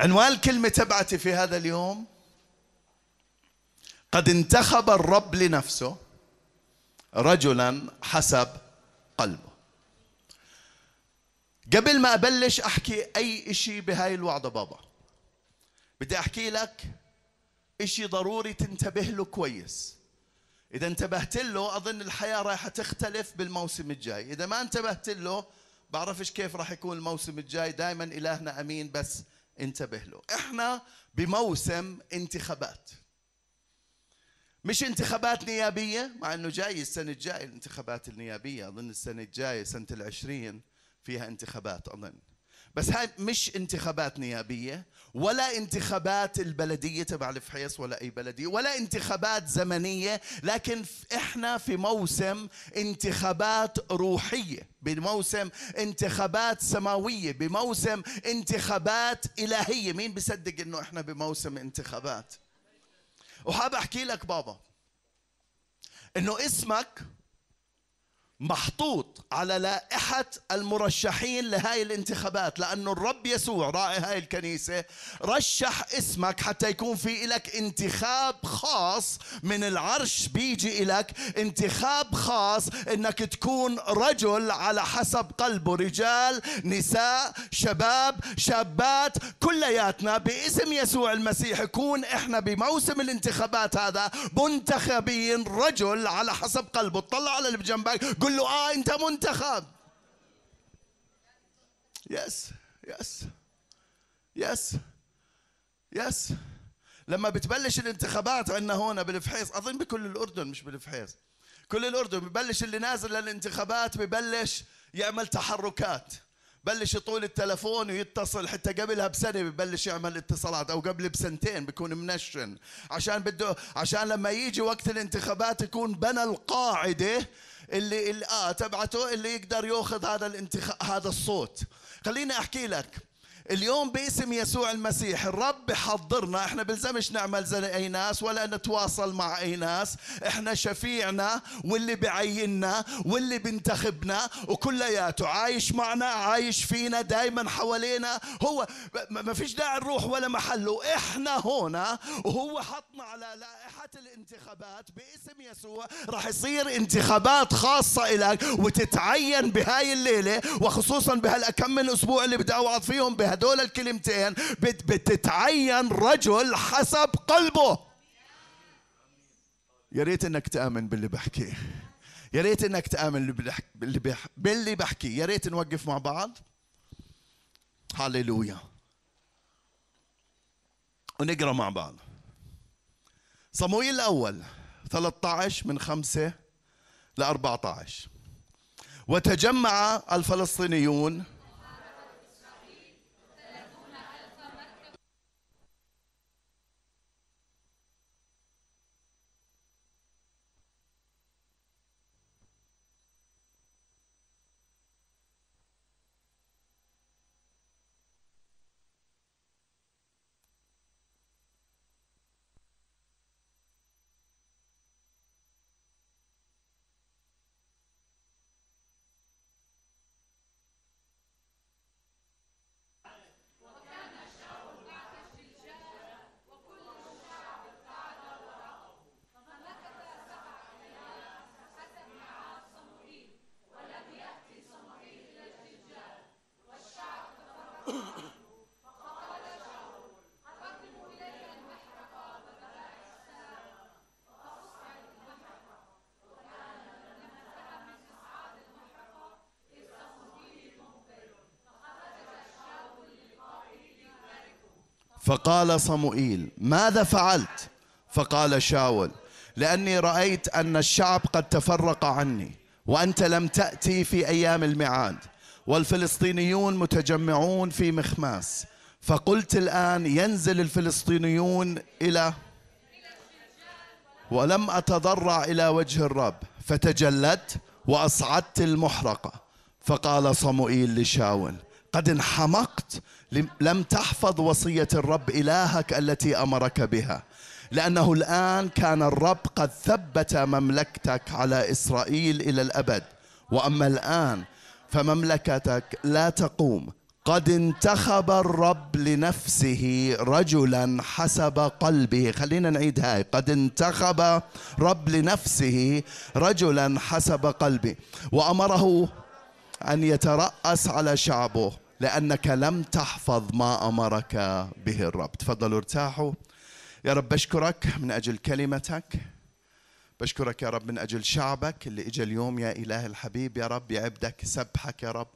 عنوان الكلمة تبعتي في هذا اليوم. قد انتخب الرب لنفسه رجلا حسب قلبه. قبل ما أبلش أحكي أي إشي بهاي الوعظة بابا بدي أحكي لك إشي ضروري تنتبه له كويس. إذا انتبهت له أظن الحياة رايحة تختلف بالموسم الجاي. إذا ما انتبهت له بعرفش كيف راح يكون الموسم الجاي. دائما إلهنا أمين بس انتبه له. إحنا بموسم انتخابات. مش انتخابات نيابية مع انه جاي السنة الجاية الانتخابات النيابية أظن السنة الجاية سنة العشرين فيها انتخابات أظن. بس هاي مش انتخابات نيابية ولا انتخابات البلدية تبع الفحيص ولا أي بلدية ولا انتخابات زمنية لكن إحنا في موسم انتخابات روحية بموسم انتخابات سماوية بموسم انتخابات إلهية. مين بيصدق إنه إحنا بموسم انتخابات؟ وحاب أحكي لك بابا إنه اسمك محطوط على لائحة المرشحين لهاي الانتخابات لأنه الرب يسوع راعي هاي الكنيسة رشح اسمك حتى يكون في لك انتخاب خاص من العرش بيجي لك انتخاب خاص إنك تكون رجل على حسب قلبه رجال نساء شباب شابات كلياتنا باسم يسوع المسيح. يكون إحنا بموسم الانتخابات هذا منتخبين رجل على حسب قلبه. طلع على اللي بجنبك قل له آه أنت منتخب. yes yes yes yes لما بتبلش الانتخابات عندنا هون بالفحيص أظن بكل الأردن مش بالفحيص. كل الأردن ببلش اللي نازل للانتخابات ببلش يعمل تحركات. بلش يطول التلفون ويتصل حتى قبلها بسنة ببلش يعمل اتصالات أو قبل بسنتين بيكون منشن. عشان بده عشان لما يجي وقت الانتخابات يكون بنى القاعدة اللي, اللي آه تبعته اللي يقدر يأخذ هذا الانتخاب هذا الصوت. خليني أحكي لك. اليوم باسم يسوع المسيح الرب بحضرنا إحنا بلزمش نعمل زي أي ناس؟ ولا نتواصل مع أي ناس. إحنا شفيعنا واللي بعيننا واللي بنتخبنا وكلياته. عايش معنا عايش فينا دايما حوالينا. هو ما فيش داعي نروح ولا محله إحنا هنا وهو حطنا على الانتخابات باسم يسوع راح يصير انتخابات خاصة لك وتتعين بهاي الليلة وخصوصا بهالكم من أسبوع اللي بدي اوعظ فيهم بهذا هدول الكلمتين بتتعين رجل حسب قلبه. يا ريت إنك تآمن باللي بحكيه يا ريت إنك تآمن باللي بح... باللي بحكيه يا ريت نوقف مع بعض. هاليلويا ونقرأ مع بعض. صمويل الأول 13 من 5 ل 14 وتجمع الفلسطينيون فقال صموئيل ماذا فعلت؟ فقال شاول لأني رأيت أن الشعب قد تفرق عني وأنت لم تأتي في أيام الميعاد والفلسطينيون متجمعون في مخماس فقلت الآن ينزل الفلسطينيون إلى ولم أتضرع إلى وجه الرب فتجلت وأصعدت المحرقة فقال صموئيل لشاول قد انحمقت لم تحفظ وصية الرب إلهك التي أمرك بها. لأنه الآن كان الرب قد ثبت مملكتك على إسرائيل إلى الأبد. وأما الآن فمملكتك لا تقوم. قد انتخب الرب لنفسه رجلا حسب قلبه. خلينا نعيد هاي. قد انتخب رب لنفسه رجلا حسب قلبه. وأمره أن يترأس على شعبه. لأنك لم تحفظ ما أمرك به الرب. تفضلوا ارتاحوا. يا رب بشكرك من أجل كلمتك. بشكرك يا رب من أجل شعبك اللي اجى اليوم. يا إله الحبيب يا رب يعبدك يسبحك يا رب.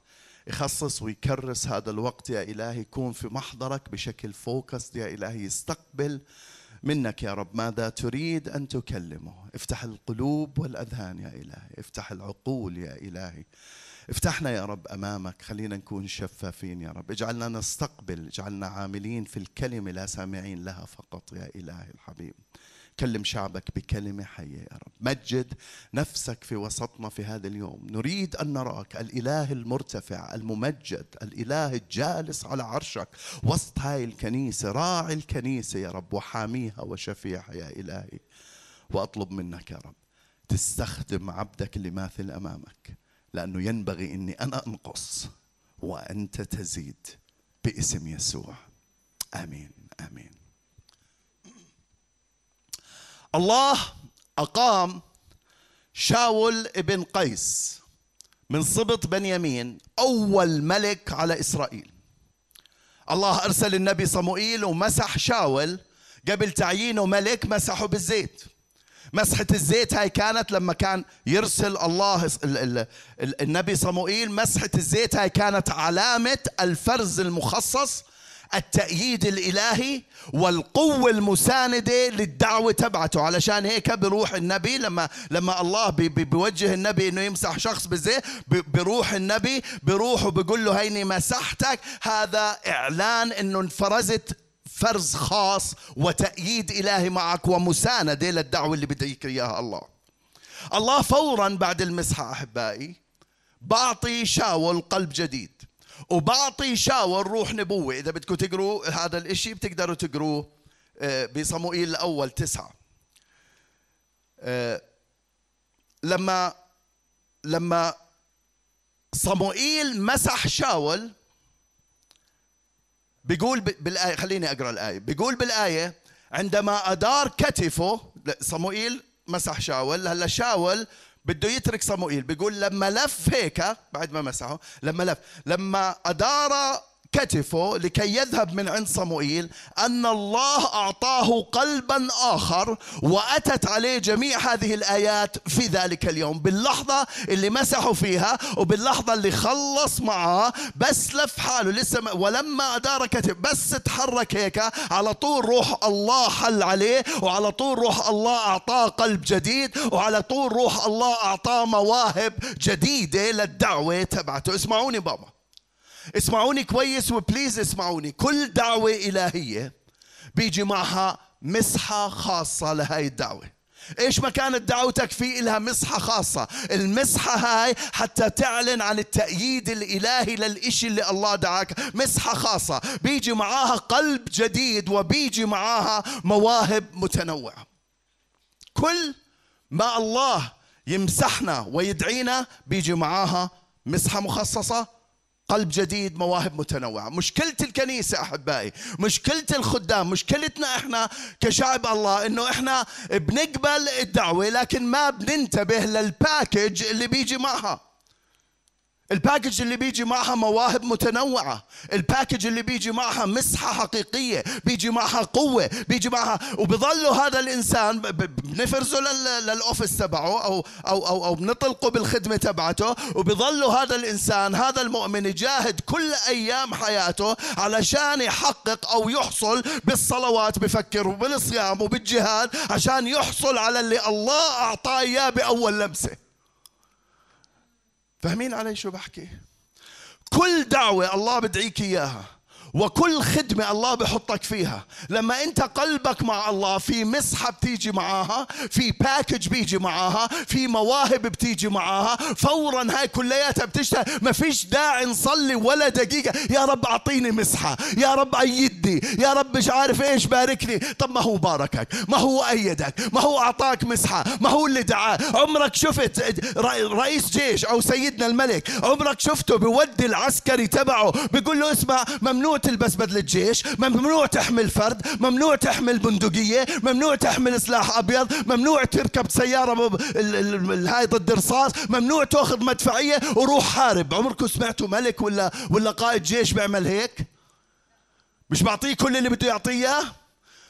يخصص ويكرس هذا الوقت يا إلهي. يكون في محضرك بشكل فوكس. يا إلهي يستقبل منك يا رب. ماذا تريد أن تكلمه؟ افتح القلوب والأذهان يا إلهي. افتح العقول يا إلهي. افتحنا يا رب أمامك خلينا نكون شفافين يا رب. اجعلنا نستقبل اجعلنا عاملين في الكلمة لا سامعين لها فقط يا إلهي الحبيب. كلم شعبك بكلمة حية يا رب. مجد نفسك في وسطنا في هذا اليوم. نريد أن نراك الإله المرتفع الممجد الإله الجالس على عرشك. وسط هاي الكنيسة راعي الكنيسة يا رب وحاميها وشفيعها يا إلهي. وأطلب منك يا رب تستخدم عبدك اللي ماثل أمامك. لأنه ينبغي أني أنا أنقص وأنت تزيد باسم يسوع. آمين آمين. الله أقام شاول ابن قيس من سبط بنيامين أول ملك على إسرائيل. الله أرسل النبي صموئيل ومسح شاول قبل تعيينه ملك مسحه بالزيت. مسحة الزيت هاي كانت لما كان يرسل الله النبي صموئيل مسحة الزيت هاي كانت علامة الفرز المخصص التأييد الإلهي والقوة المساندة للدعوة تبعته. علشان هيك بروح النبي لما لما الله بيوجه النبي إنه يمسح شخص بزي بروح النبي بروح وبيقول له هيني مسحتك. هذا إعلان إنه انفرزت فرز خاص وتأييد إلهي معك ومساندة للدعوة اللي بديك إياها الله. الله فورا بعد المسحة أحبائي بعطي شاول قلب جديد وبعطي شاور روح نبوة. إذا بدكم تقروا هذا الإشي بتقدروا تقروه آه، بصموئيل الأول تسعة. آه، لما لما صموئيل مسح شاول بيقول بالآية خليني أقرأ الآية. بيقول بالآية عندما أدار كتفه صموئيل مسح شاول. هلا شاول بده يترك صموئيل. بيقول لما لف هيك بعد ما مسحه لما لف لما أدار كتفه لكي يذهب من عند صموئيل أن الله أعطاه قلبا آخر وأتت عليه جميع هذه الآيات في ذلك اليوم. باللحظة اللي مسحوا فيها وباللحظة اللي خلص معاه بس لف حاله لسه ما ولما أدار كتف بس تحرك هيك على طول روح الله حل عليه وعلى طول روح الله أعطاه قلب جديد وعلى طول روح الله أعطاه مواهب جديدة للدعوة تبعته. اسمعوني بابا. اسمعوني كويس وبليز اسمعوني. كل دعوة إلهية بيجي معها مسحة خاصة لهاي الدعوة. إيش ما كانت دعوتك في لها مسحة خاصة؟ المسحة هاي حتى تعلن عن التأييد الإلهي للإشي اللي الله دعاك. مسحة خاصة. بيجي معاها قلب جديد وبيجي معاها مواهب متنوعة. كل ما الله يمسحنا ويدعينا بيجي معاها مسحة مخصصة. قلب جديد مواهب متنوعة. مشكلة الكنيسة أحبائي مشكلة الخدام مشكلتنا إحنا كشعب الله إنه إحنا بنقبل الدعوة لكن ما بننتبه لل package اللي بيجي معها. ال package اللي بيجي معها مواهب متنوعة. ال package اللي بيجي معها مسحة حقيقية. بيجي معها قوة. بيجي معها وبظل هذا الإنسان بنفرزه للأوفيس تبعه أو, أو, أو, أو بنطلقه بالخدمة تبعته. وبظل هذا الإنسان هذا المؤمن يجاهد كل أيام حياته علشان يحقق أو يحصل بالصلوات بفكر وبالصيام وبالجهاد عشان يحصل على اللي الله أعطاه إياه بأول لمسة. فاهمين علي شو بحكي؟ كل دعوة الله بدعيك إياها. وكل خدمة الله بحطك فيها. لما انت قلبك مع الله في مسحة بتيجي معاها في package بيجي معاها في مواهب بتيجي معاها فورا هاي كلياتها بتشتغل. ما فيش داعي نصلي ولا دقيقة. يا رب أعطيني مسحة. يا رب أيدني. يا رب مش عارف إيش باركني. طب ما هو باركك. ما هو أيدك. ما هو أعطاك مسحة. ما هو اللي دعاه. عمرك شفت رئيس جيش أو سيدنا الملك عمرك شفته بودي العسكري تبعه بيقول له اسمع ممنوع تلبس بدلة جيش ممنوع تحمل فرد ممنوع تحمل بندقية ممنوع تحمل سلاح أبيض ممنوع تركب سيارة هاي ضد رصاص ممنوع تأخذ مدفعية وروح حارب. عمركم سمعتوا ملك ولا ولا قائد جيش بيعمل هيك؟ مش بعطيه كل اللي بده يعطيه؟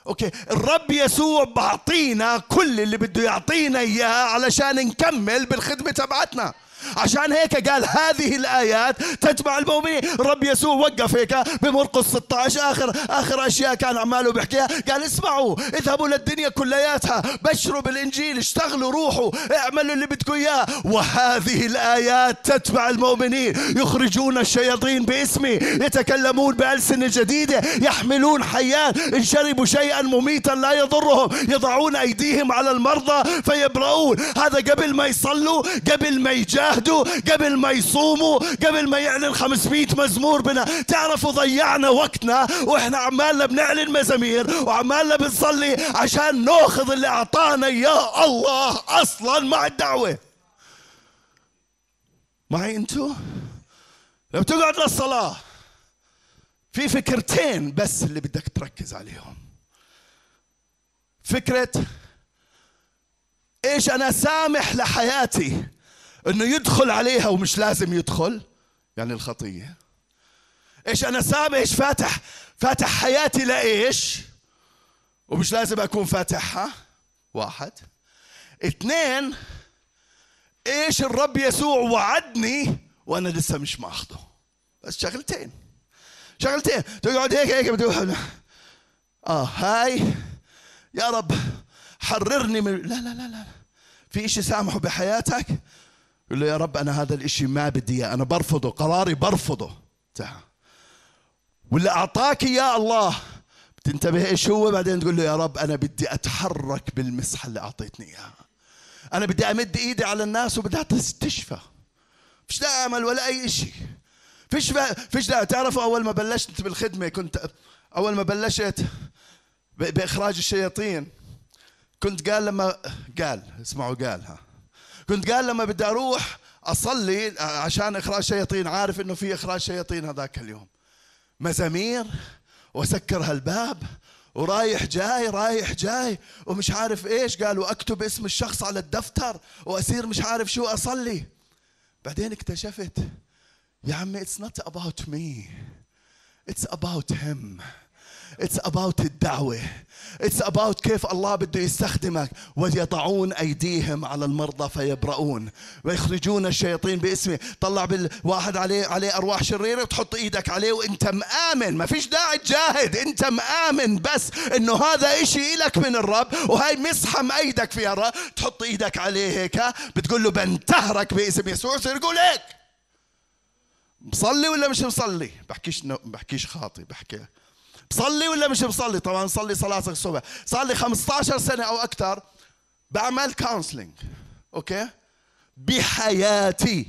أوكي. الرب يسوع بعطينا كل اللي بده يعطينا اياه علشان نكمل بالخدمة تبعتنا. عشان هيك قال هذه الآيات تتبع المؤمنين. رب يسوع وقف هيك بمرقس 16 آخر آخر أشياء كان عماله بيحكيها. قال اسمعوا اذهبوا للدنيا كلياتها بشروا بالإنجيل اشتغلوا روحوا اعملوا اللي بدكم إياه. وهذه الآيات تتبع المؤمنين. يخرجون الشياطين باسمي يتكلمون بألسنة جديدة يحملون حيان إن شربوا شيئا مميتا لا يضرهم. يضعون أيديهم على المرضى فيبرؤون. هذا قبل ما يصلوا قبل ما يجاهدوا. يجاهدوا قبل ما يصوموا قبل ما يعلن 500 مزمور بنا. تعرفوا ضيعنا وقتنا وإحنا عمالنا بنعلن مزامير وعمالنا بنصلي عشان ناخذ اللي أعطانا اياه الله أصلا مع الدعوة. معي انتو؟ لو تقعد للصلاة في فكرتين بس اللي بدك تركز عليهم. فكرة إيش أنا سامح لحياتي إنه يدخل عليها ومش لازم يدخل؟ يعني الخطية. إيش أنا سامع إيش فاتح؟ فاتح حياتي لإيش؟ ومش لازم أكون فاتحها واحد. اثنين إيش الرب يسوع وعدني وأنا لسه مش ماخذه بس شغلتين. شغلتين. تقعد هيك هيك بتقول آه هاي. يا رب حررني من لا لا لا لا. في إشي سامحه بحياتك؟ يقول له يا رب أنا هذا الإشي ما بدي أنا برفضه. قراري برفضه. تعال واللي أعطاك يا الله. بتنتبه إيش هو؟ بعدين تقول له يا رب أنا بدي أتحرك بالمسحة اللي أعطيتني إياها أنا بدي أمد إيدي على الناس وبدها تستشفى فيش داعي أعمل ولا أي إشي. فيش فيش داعي تعرفوا أول ما بلشت بالخدمة كنت أول ما بلشت بإخراج الشياطين كنت قال لما قال اسمعوا قال ها. كنت قال لما بدي أروح أصلي عشان إخراج شياطين عارف إنه في إخراج شياطين هذاك اليوم. مزامير وسكر هالباب ورايح جاي رايح جاي ومش عارف إيش قالوا أكتب اسم الشخص على الدفتر وأصير مش عارف شو أصلي. بعدين اكتشفت يا عمي it's not about me it's about him It's about الدعوة. It's about كيف الله بده يستخدمك. ويضعون أيديهم على المرضى فيبرؤون. ويخرجون الشياطين باسمه. طلع بالواحد عليه عليه أرواح شريرة وتحط إيدك عليه وأنت مآمن. ما فيش داعي تجاهد. أنت مآمن بس إنه هذا إشي إلك من الرب. وهي مسحة مأيدك فيها الرب تحط إيدك عليه هيك. بتقول له بنتهرك باسم يسوع. يصير يقول هيك. مصلي ولا مش مصلي؟ بحكيش بحكيش خاطي بحكي بصلي ولا مش بصلي؟ طبعا صلي صلاة الصبح. صار لي 15 سنة أو أكثر. بعمل counseling okay؟ بحياتي.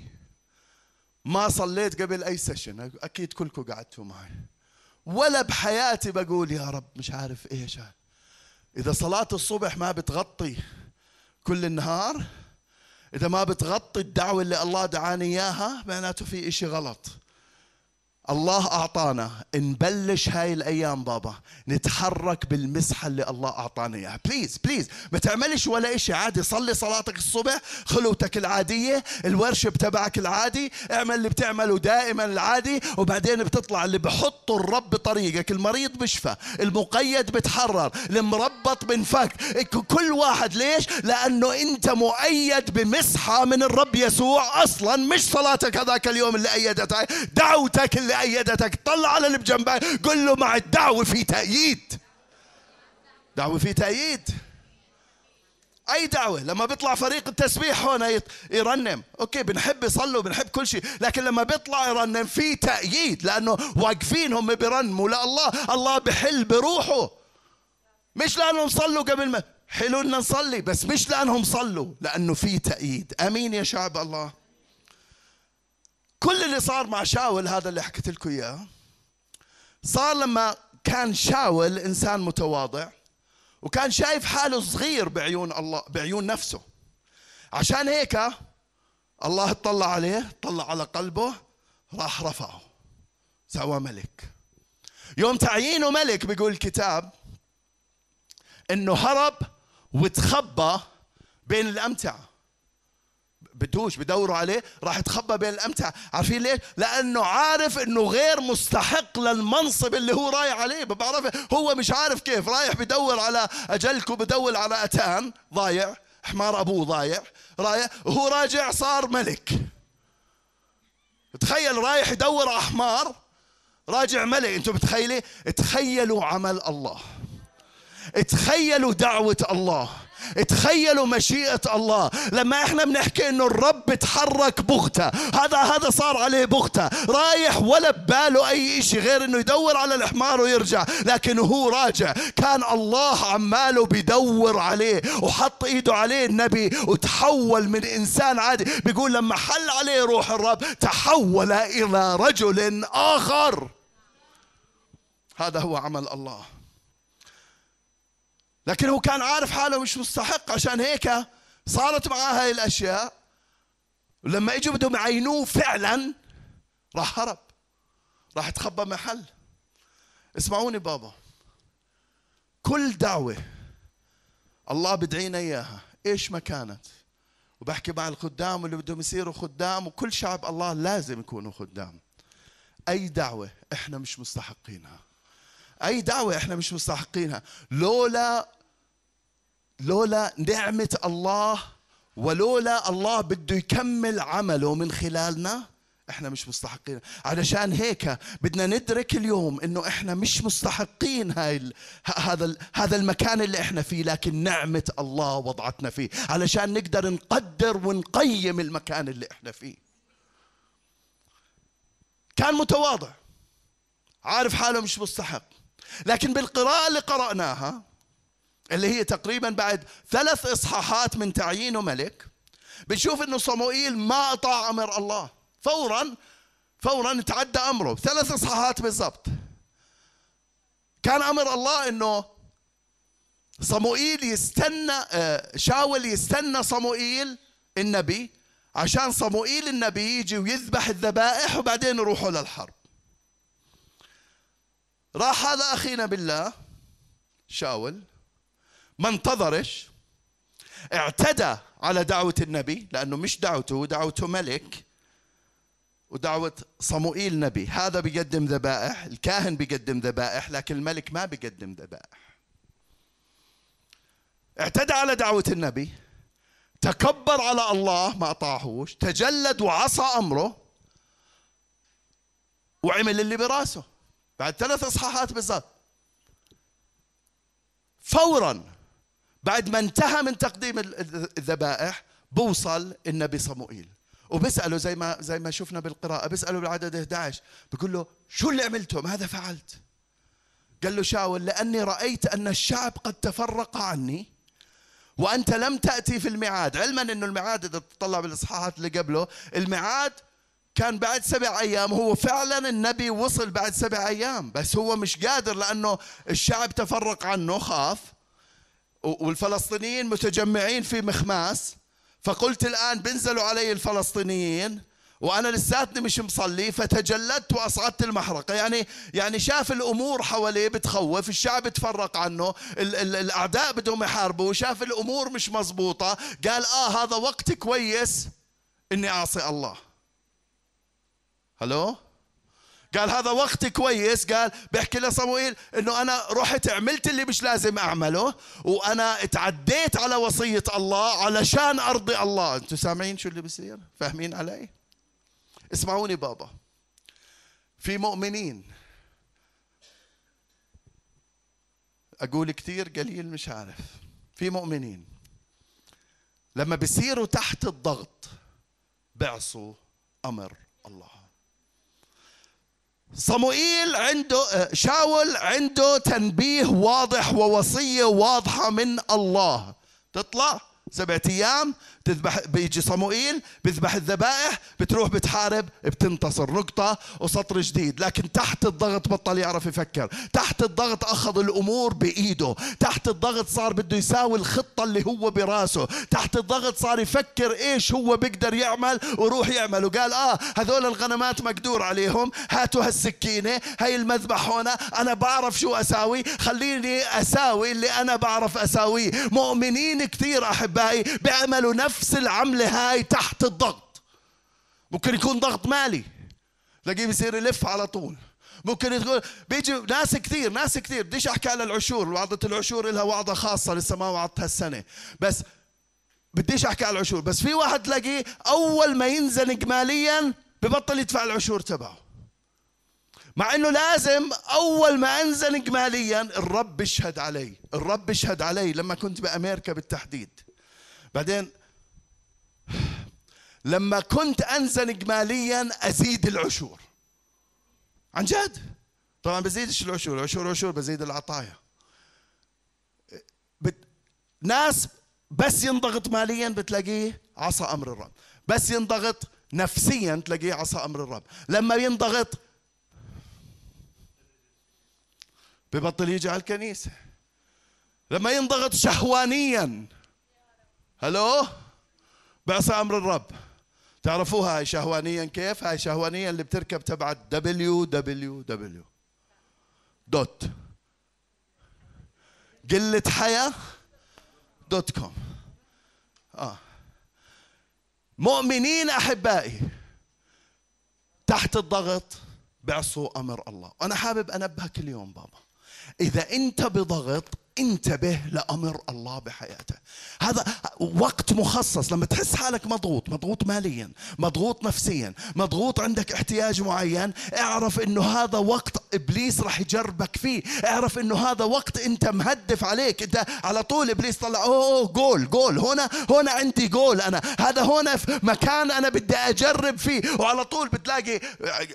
ما صليت قبل أي session أكيد كلكم قعدتوا معي. ولا بحياتي بقول يا رب مش عارف إيش. إذا صلاة الصبح ما بتغطي كل النهار إذا ما بتغطي الدعوة اللي الله دعاني إياها معناته في إشي غلط. الله أعطانا. نبلش هاي الأيام بابا. نتحرك بالمسحة اللي الله أعطانا إياها. please please ما تعملش ولا إشي. عادي صلي صلاتك الصبح خلوتك العادية ال worship تبعك العادي اعمل اللي بتعمله دائما العادي وبعدين بتطلع اللي بحطه الرب بطريقك. المريض بشفى المقيد بتحرر المربط بنفك. كل واحد ليش؟ لأنه أنت مؤيد بمسحة من الرب يسوع أصلا. مش صلاتك هذاك اليوم اللي أيدتك. دعوتك اللي أيدتك طلع على اللي بجنبك قل له مع الدعوة في تأييد. دعوة في تأييد. أي دعوة؟ لما بيطلع فريق التسبيح يت- يرنم. أوكي بنحب يصلوا بنحب كل شيء لكن لما بيطلع يرنم في تأييد لأنه واقفين هم بيرنموا لا الله الله بحل بروحه. مش لأنهم صلوا قبل ما حلو ان نصلي بس مش لأنهم صلوا لأنه في تأييد. آمين يا شعب الله. كل اللي صار مع شاول هذا اللي حكيت لكم إياه. صار لما كان شاول إنسان متواضع وكان شايف حاله صغير بعيون الله بعيون نفسه. عشان هيك الله اطلع عليه طلع على قلبه راح رفعه. سوى ملك. يوم تعيينه ملك بيقول الكتاب إنه هرب وتخبى بين الامتعه بدوش بدوروا عليه راح يتخبى بين الامتعه عارفين ليش؟ لأنه عارف إنه غير مستحق للمنصب اللي هو رايح عليه. بعرف هو مش عارف كيف. رايح بدور على أجلكم بدور على أتان. ضايع. حمار أبوه ضايع. رايح وهو راجع صار ملك. تخيل رايح يدور على حمار. راجع ملك. أنتم متخيلين؟ تخيلوا عمل الله. تخيلوا دعوة الله. تخيلوا مشيئة الله. لما إحنا بنحكي إنه الرب تحرك بغتة هذا هذا صار عليه بغتة. رايح ولا بباله أي إشي غير إنه يدور على الحمار ويرجع لكن هو راجع. كان الله عماله بيدور عليه وحط إيده عليه النبي وتحول من إنسان عادي. بيقول لما حل عليه روح الرب تحول إلى رجل آخر. هذا هو عمل الله. لكن هو كان عارف حاله مش مستحق عشان هيك صارت معاه هاي الأشياء. ولما اجوا بدهم يعينوه فعلا راح هرب راح يتخبى محل. اسمعوني بابا. كل دعوة الله بدعينا إياها. إيش ما كانت؟ وبحكي مع الخدام اللي بدهم يصيروا خدام وكل شعب الله لازم يكونوا خدام. أي دعوة إحنا مش مستحقينها. أي دعوة إحنا مش مستحقينها. لولا لولا نعمة الله ولولا الله بده يكمل عمله من خلالنا إحنا مش مستحقين. علشان هيك بدنا ندرك اليوم إنه إحنا مش مستحقين هاي ال... هذا ال... هذا المكان اللي إحنا فيه لكن نعمة الله وضعتنا فيه. علشان نقدر نقدر ونقيم المكان اللي إحنا فيه. كان متواضع. عارف حاله مش مستحق. لكن بالقراءة اللي قرأناها اللي هي تقريبا بعد ثلاث إصحاحات من تعيينه ملك بنشوف إنه صموئيل ما أطاع أمر الله. فورا فورا تعدى أمره. ثلاث إصحاحات بالضبط. كان أمر الله إنه صموئيل يستنى آه، شاول يستنى صموئيل النبي عشان صموئيل النبي يجي ويذبح الذبائح وبعدين يروحوا للحرب. راح هذا أخينا بالله شاول. ما انتظرش اعتدى على دعوة النبي لأنه مش دعوته دعوته ملك ودعوة صموئيل نبي. هذا بيقدم ذبائح الكاهن بيقدم ذبائح لكن الملك ما بيقدم ذبائح. اعتدى على دعوة النبي تكبر على الله ما أطاعهوش تجلد وعصى أمره وعمل اللي براسه. بعد ثلاث إصحاحات بالضبط فورا بعد ما انتهى من تقديم ال- ال- الذبائح بوصل النبي صموئيل. وبسأله زي ما زي ما شفنا بالقراءة بسأله بالعدد 11 بيقول له شو اللي عملته ماذا فعلت. قال له شاول لأني رأيت أن الشعب قد تفرق عني وأنت لم تأتي في الميعاد. علما أنه الميعاد إذا تطلع بالإصحاحات اللي قبله الميعاد كان بعد سبع أيام. هو فعلا النبي وصل بعد سبع أيام بس هو مش قادر لأنه الشعب تفرق عنه خاف. والفلسطينيين متجمعين في مخماس فقلت الآن بنزلوا علي الفلسطينيين وأنا لساتني مش مصلي فتجلدت وأصعدت المحرقة يعني يعني شاف الأمور حواليه بتخوف الشعب تفرق عنه ال ال الأعداء بدهم يحاربوا شاف الأمور مش مزبوطة قال آه هذا وقت كويس إني أعصي الله. هلو؟ قال هذا وقت كويس. قال بيحكي لصموئيل إنه أنا رحت عملت اللي مش لازم أعمله وأنا اتعديت على وصية الله علشان أرضي الله. أنتوا سامعين شو اللي بيصير؟ فاهمين علي؟ اسمعوني بابا. في مؤمنين. أقول كثير قليل مش عارف. في مؤمنين. لما بيصيروا تحت الضغط بيعصوا أمر الله. صموئيل عنده آه، شاول عنده تنبيه واضح ووصية واضحة من الله. تطلع سبعة أيام تذبح بيجي صموئيل بيذبح الذبائح بتروح بتحارب بتنتصر. نقطة وسطر جديد. لكن تحت الضغط بطل يعرف يفكر. تحت الضغط أخذ الأمور بإيده. تحت الضغط صار بده يساوي الخطة اللي هو براسه. تحت الضغط صار يفكر إيش هو بيقدر يعمل وروح يعمل. وقال آه هذول الغنمات مقدور عليهم. هاتوا هالسكينة. هاي المذبح هنا. أنا بعرف شو أساوي. خليني أساوي اللي أنا بعرف أساويه. مؤمنين كثير أحبائي بيعملوا نفس نفس العملة هاي تحت الضغط. ممكن يكون ضغط مالي. تلاقيه بيصير يلف على طول. ممكن تقول بيجي ناس كثير ناس كثير. بديش أحكي على العشور. وعظة العشور لها وعظة خاصة لسه ما وعظتها السنة. بس بديش أحكي على العشور. بس في واحد تلاقيه أول ما ينزنق ماليا ببطل يدفع العشور تبعه. مع إنه لازم أول ما انزنق ماليا الرب بيشهد علي. الرب بيشهد علي لما كنت بأمريكا بالتحديد. بعدين لما كنت انزنق ماليا أزيد العشور. عن جد؟ طبعا بزيدش العشور العشور عشور بزيد العطايا. بت... ناس بس ينضغط ماليا بتلاقيه عصى أمر الرب. بس ينضغط نفسيا تلاقيه عصى أمر الرب. لما ينضغط ببطل يجي على الكنيسة. لما ينضغط شهوانيا. هلو بعصى أمر الرب. تعرفوها هاي شهوانيا كيف؟ هاي شهوانيا اللي بتركب تبع دبليو دبليو دبليو دوت. قلة حياة dot com. آه. مؤمنين أحبائي تحت الضغط بعصوا أمر الله. أنا حابب أنبهك اليوم بابا. إذا أنت بضغط انتبه لأمر الله بحياته. هذا وقت مخصص لما تحس حالك مضغوط مضغوط ماليا مضغوط نفسيا مضغوط عندك احتياج معين اعرف إنه هذا وقت إبليس راح يجربك فيه. اعرف إنه هذا وقت أنت مهدف عليك. أنت على طول إبليس طلع أوه جول جول هنا هنا عندي جول أنا. هذا هنا في مكان أنا بدي أجرب فيه. وعلى طول بتلاقي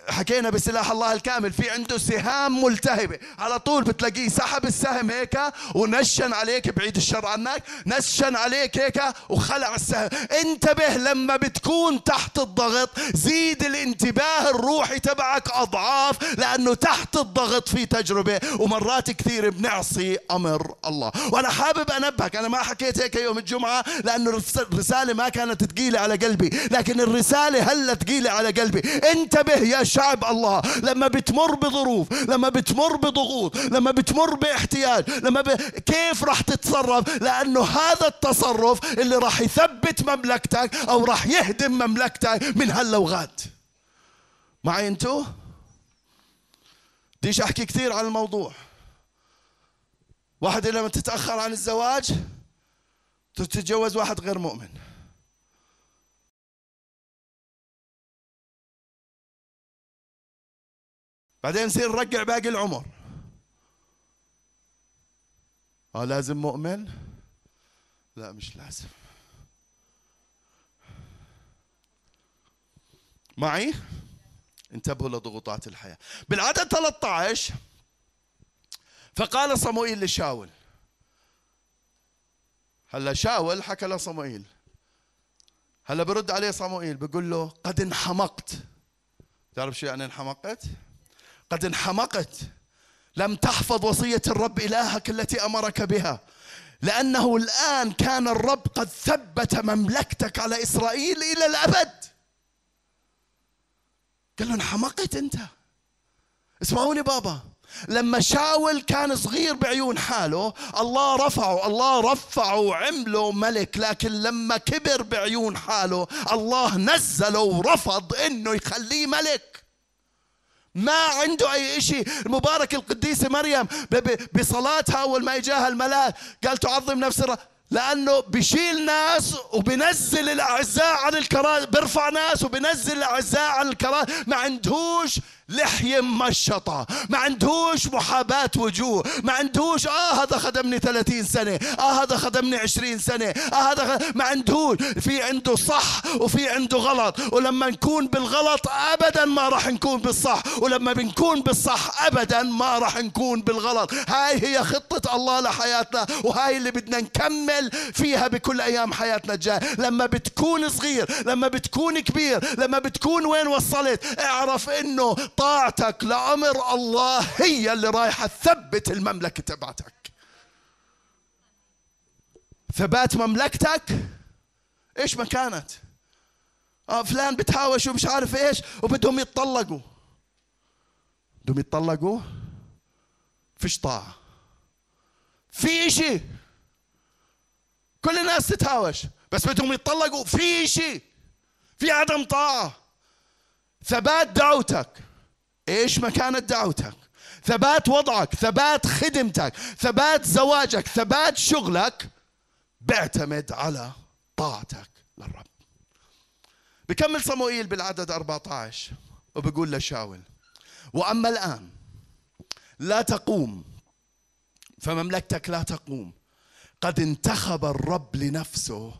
حكينا بسلاح الله الكامل في عنده سهام ملتهبة. على طول بتلاقيه سحب السهم هيك ونشن عليك بعيد الشر عنك نشن عليك هيك وخلع السهم. انتبه لما بتكون تحت الضغط زيد الانتباه الروحي تبعك أضعاف لأنه تحت الضغط في تجربة ومرات كثير بنعصي أمر الله. وأنا حابب أنبهك أنا ما حكيت هيك يوم الجمعة لأنه الرسالة ما كانت ثقيله على قلبي لكن الرسالة هلأ ثقيله على قلبي. انتبه يا شعب الله لما بتمر بظروف لما بتمر بضغوط لما بتمر باحتياج لما ب... كيف راح تتصرف؟ لأنه هذا التصرف اللي راح يثبت مملكتك أو راح يهدم مملكتك من هاللوغات. معي أنتو؟ بديش أحكي كثير عن الموضوع. واحد لما تتأخر عن الزواج تتجوز واحد غير مؤمن. بعدين يصير نرجع باقي العمر. آه لازم مؤمن؟ لا مش لازم. معي؟ انتبهوا لضغوطات الحياة. بالعدد 13 فقال صموئيل لشاول. هلا شاول حكى لصموئيل. هلا برد عليه صموئيل بقول له قد انحمقت. تعرف شو يعني انحمقت؟ قد انحمقت. لم تحفظ وصية الرب إلهك التي أمرك بها. لأنه الآن كان الرب قد ثبت مملكتك على إسرائيل إلى الأبد. قال له انحمقت أنت. اسمعوني بابا. لما شاول كان صغير بعيون حاله الله رفعه الله رفعه وعمله ملك لكن لما كبر بعيون حاله الله نزله ورفض إنه يخليه ملك. ما عنده أي شيء المبارك القديسة مريم بصلاتها أول ما إجاها الملاك قال تعظم نفس لأنه بشيل ناس وبنزل الأعزاء عن الكراسي بيرفع ناس وبنزل الأعزاء عن الكراسي ما عندهوش لحية مشطة. ما عندوش محاباة وجوه. ما عندوش آه هذا خدمني 30 سنة. آه هذا خدمني 20 سنة. آه هذا خدم... ما عندوش في عنده صح وفي عنده غلط. ولما نكون بالغلط ابدا ما راح نكون بالصح. ولما بنكون بالصح ابدا ما راح نكون بالغلط. هاي هي خطة الله لحياتنا وهاي اللي بدنا نكمل فيها بكل أيام حياتنا الجاية. لما بتكون صغير لما بتكون كبير لما بتكون وين وصلت اعرف إنه طاعتك لأمر الله هي اللي رايحة تثبت المملكة تبعتك. ثبات مملكتك؟ إيش ما كانت آه فلان بتهاوش ومش عارف إيش وبدهم يتطلقوا. بدهم يتطلقوا؟ فيش طاعة. في إشي. كل الناس تتهاوش بس بدهم يتطلقوا. في إشي. في عدم طاعة. ثبات دعوتك. إيش مكانة دعوتك؟ ثبات وضعك ثبات خدمتك ثبات زواجك ثبات شغلك. بيعتمد على طاعتك للرب. بكمل صموئيل بالعدد 14 وبقول لشاول وأما الآن لا تقوم فمملكتك لا تقوم. قد انتخب الرب لنفسه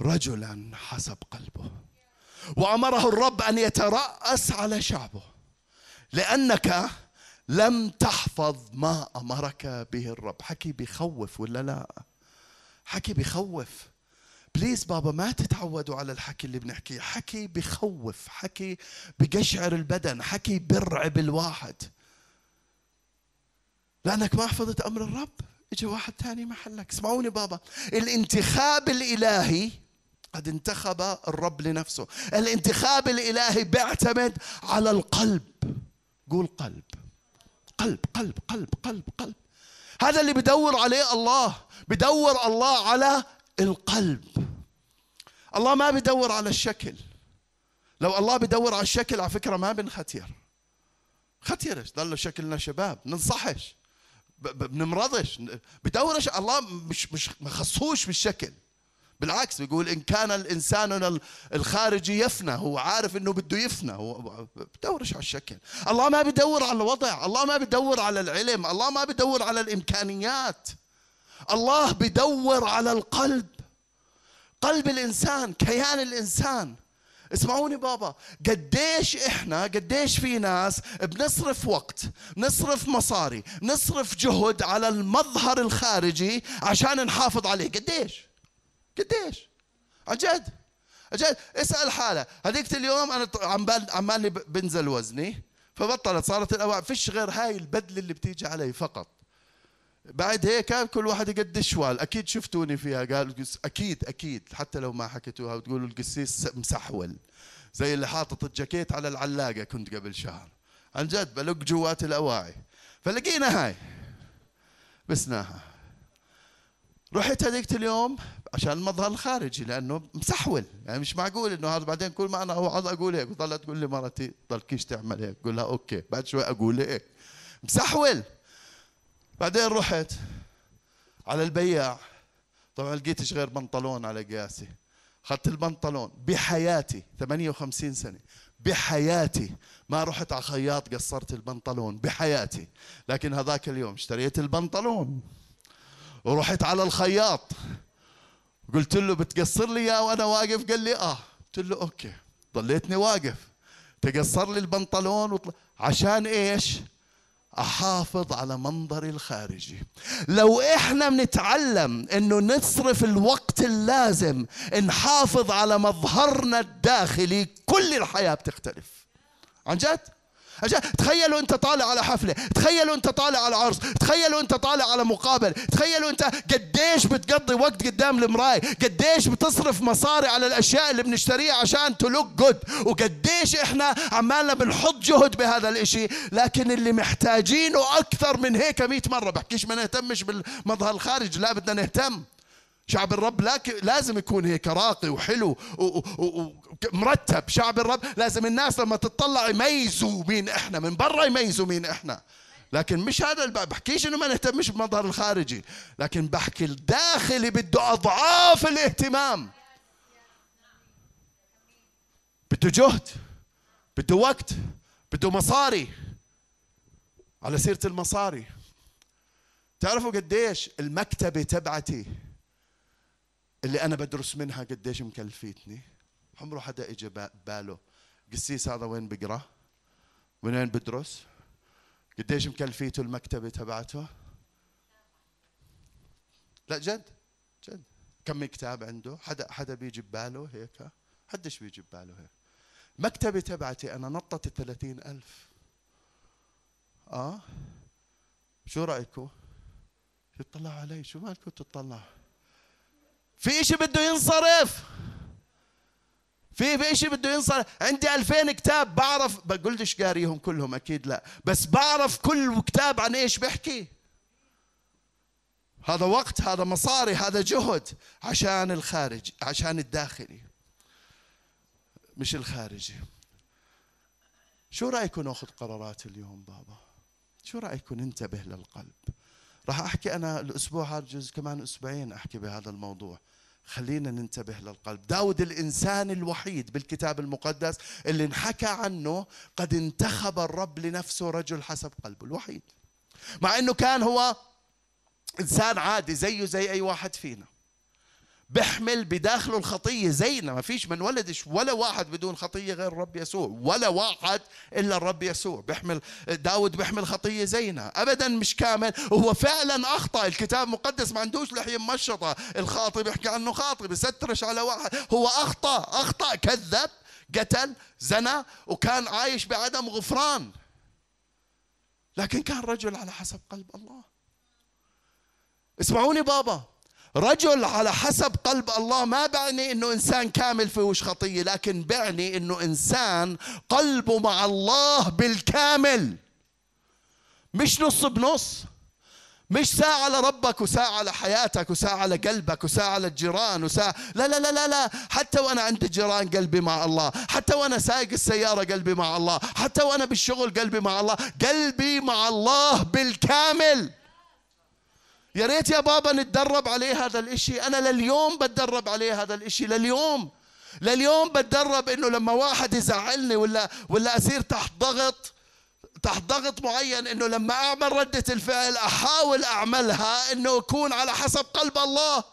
رجلا حسب قلبه وأمره الرب أن يترأس على شعبه. لأنك لم تحفظ ما أمرك به الرب. حكي بخوف ولا لا؟ حكي بخوف بليز بابا ما تتعودوا على الحكي اللي بنحكيه. حكي بخوف حكي بقشعر البدن حكي برعب الواحد. لأنك ما حفظت أمر الرب. اجى واحد ثاني محلك. اسمعوني بابا. الانتخاب الإلهي قد انتخب الرب لنفسه. الانتخاب الإلهي بيعتمد على القلب. قول قلب. قلب قلب قلب قلب قلب. هذا اللي بدور عليه الله. بدور الله على القلب. الله ما بدور على الشكل. لو الله بدور على الشكل على فكرة ما بنختير. ختيرش ضل شكلنا شباب. ننصحش. بنمرضش بدورش. الله مش مش ما خصوش بالشكل. بالعكس بيقول إن كان الإنسان الخارجي يفنى هو عارف إنه بده يفنى هو بدورش على الشكل. الله ما بدور على الوضع الله ما بدور على العلم الله ما بدور على الإمكانيات. الله بدور على القلب. قلب الإنسان كيان الإنسان. اسمعوني بابا قديش إحنا قديش في ناس بنصرف وقت نصرف مصاري نصرف جهد على المظهر الخارجي عشان نحافظ عليه. قديش؟ قديش؟ عن جد عن جد اسأل حاله هذيك اليوم أنا عمال عمالي بنزل وزني فبطلت. صارت الاوعى فيش غير هاي البدلة اللي بتيجي علي فقط. بعد هيك كل واحد يقد شوال أكيد شفتوني فيها. قال أكيد أكيد. حتى لو ما حكيتوها وتقولوا القسيس مسحول. زي اللي حاطط الجاكيت على العلاقة كنت قبل شهر. عن جد بلق جوات الأواعي. فلقينا هاي. بسناها. رحت هذيك اليوم عشان المظهر الخارجي لأنه مسحول. يعني مش معقول إنه هذا بعدين كل ما أنا اقعد أقول هيك وظلت تقول لي مرتي ضلكيش تعمل هيك؟ أقول لها أوكي بعد شوي أقول هيك. مسحول. بعدين رحت على البياع. طبعا لقيتش غير بنطلون على قياسي. اخذت البنطلون بحياتي 58 سنة. بحياتي. ما رحت على خياط قصرت البنطلون بحياتي. لكن هذاك اليوم اشتريت البنطلون. ورحت على الخياط. قلت له بتقصر لي إياه وأنا واقف؟ قال لي آه. قلت له أوكي. ضليتني واقف. تقصر لي البنطلون وطل... عشان إيش؟ أحافظ على منظري الخارجي. لو إحنا بنتعلم إنه نصرف الوقت اللازم نحافظ على مظهرنا الداخلي كل الحياة بتختلف. عن جد؟ عشان تخيلوا انت طالع على حفلة تخيلوا انت طالع على عرس تخيلوا انت طالع على مقابل تخيلوا انت قديش بتقضي وقت قدام المراية قديش بتصرف مصاري على الأشياء اللي بنشتريها عشان تلوك جود وقديش إحنا عمالنا بنحط جهد بهذا الإشي. لكن اللي محتاجينه أكثر من هيك 100 مرة بحكيش ما نهتمش بالمظهر الخارجي لا بدنا نهتم. شعب الرب لازم يكون هيك راقي وحلو ومرتب شعب الرب لازم الناس لما تطلع يميزوا مين إحنا من برا يميزوا مين إحنا. لكن مش هذا بحكيش إنه ما نهتمش بالمظهر الخارجي. لكن بحكي الداخلي بده أضعاف الاهتمام. بده جهد بده وقت بده مصاري. على سيرة المصاري. تعرفوا قديش المكتبة تبعتي اللي أنا بدرس منها قديش مكلفيتني. عمره حدا إجا باله. قسيس هذا وين بقرأ؟ من وين بدرس؟ قديش مكلفيته المكتبة تبعته؟ لا جد جد. كم كتاب عنده؟ حدا حدا بيجي بباله هيك؟ حدش بيجي بباله هيك. مكتبة تبعتي أنا نطت الثلاثين ألف. آه؟ شو رأيكم تطلع علي؟ شو مالكم تطلع؟ في إشي بده ينصرف. في في شيء بده ينصرف. عندي 2000 كتاب بعرف بقولش قاريهم كلهم أكيد لا. بس بعرف كل كتاب عن إيش بحكي. هذا وقت هذا مصاري هذا جهد. عشان الخارج عشان الداخلي. مش الخارجي. شو رايكم نأخذ قرارات اليوم بابا؟ شو رايكم ننتبه للقلب؟ راح أحكي أنا الأسبوع هذا جزء كمان أسبوعين أحكي بهذا الموضوع. خلينا ننتبه للقلب. داود الإنسان الوحيد بالكتاب المقدس اللي انحكى عنه قد انتخب الرب لنفسه رجل حسب قلبه الوحيد. مع أنه كان هو إنسان عادي زيه زي أي واحد فينا. بيحمل بداخله الخطية زينا ما فيش من ولدش ولا واحد بدون خطية غير الرب يسوع ولا واحد إلا الرب يسوع. بيحمل داود بيحمل خطية زينا أبدا مش كامل. وهو فعلا أخطأ. الكتاب المقدس ما عندوش لحية مشطة الخاطئ بيحكي عنه خاطئ بيسترش على واحد. هو أخطأ أخطأ كذب قتل زنى وكان عايش بعدم غفران. لكن كان رجل على حسب قلب الله. اسمعوني بابا. رجل على حسب قلب الله ما بعني إنه إنسان كامل فيهوش خطية لكن بعني إنه إنسان قلبه مع الله بالكامل. مش نص بنص مش ساعة لربك وساعة لحياتك وساعة لقلبك وساعة للجيران وساعة لا لا لا لا لا. حتى وأنا عند الجيران قلبي مع الله حتى وأنا سايق السيارة قلبي مع الله حتى وأنا بالشغل قلبي مع الله قلبي مع الله بالكامل. يا ريت يا بابا نتدرب عليه هذا الإشي. أنا لليوم بتدرب عليه هذا الإشي لليوم. لليوم بتدرب إنه لما واحد يزعلني ولا ولا أصير تحت ضغط تحت ضغط معين إنه لما أعمل ردة الفعل أحاول أعملها إنه اكون على حسب قلب الله.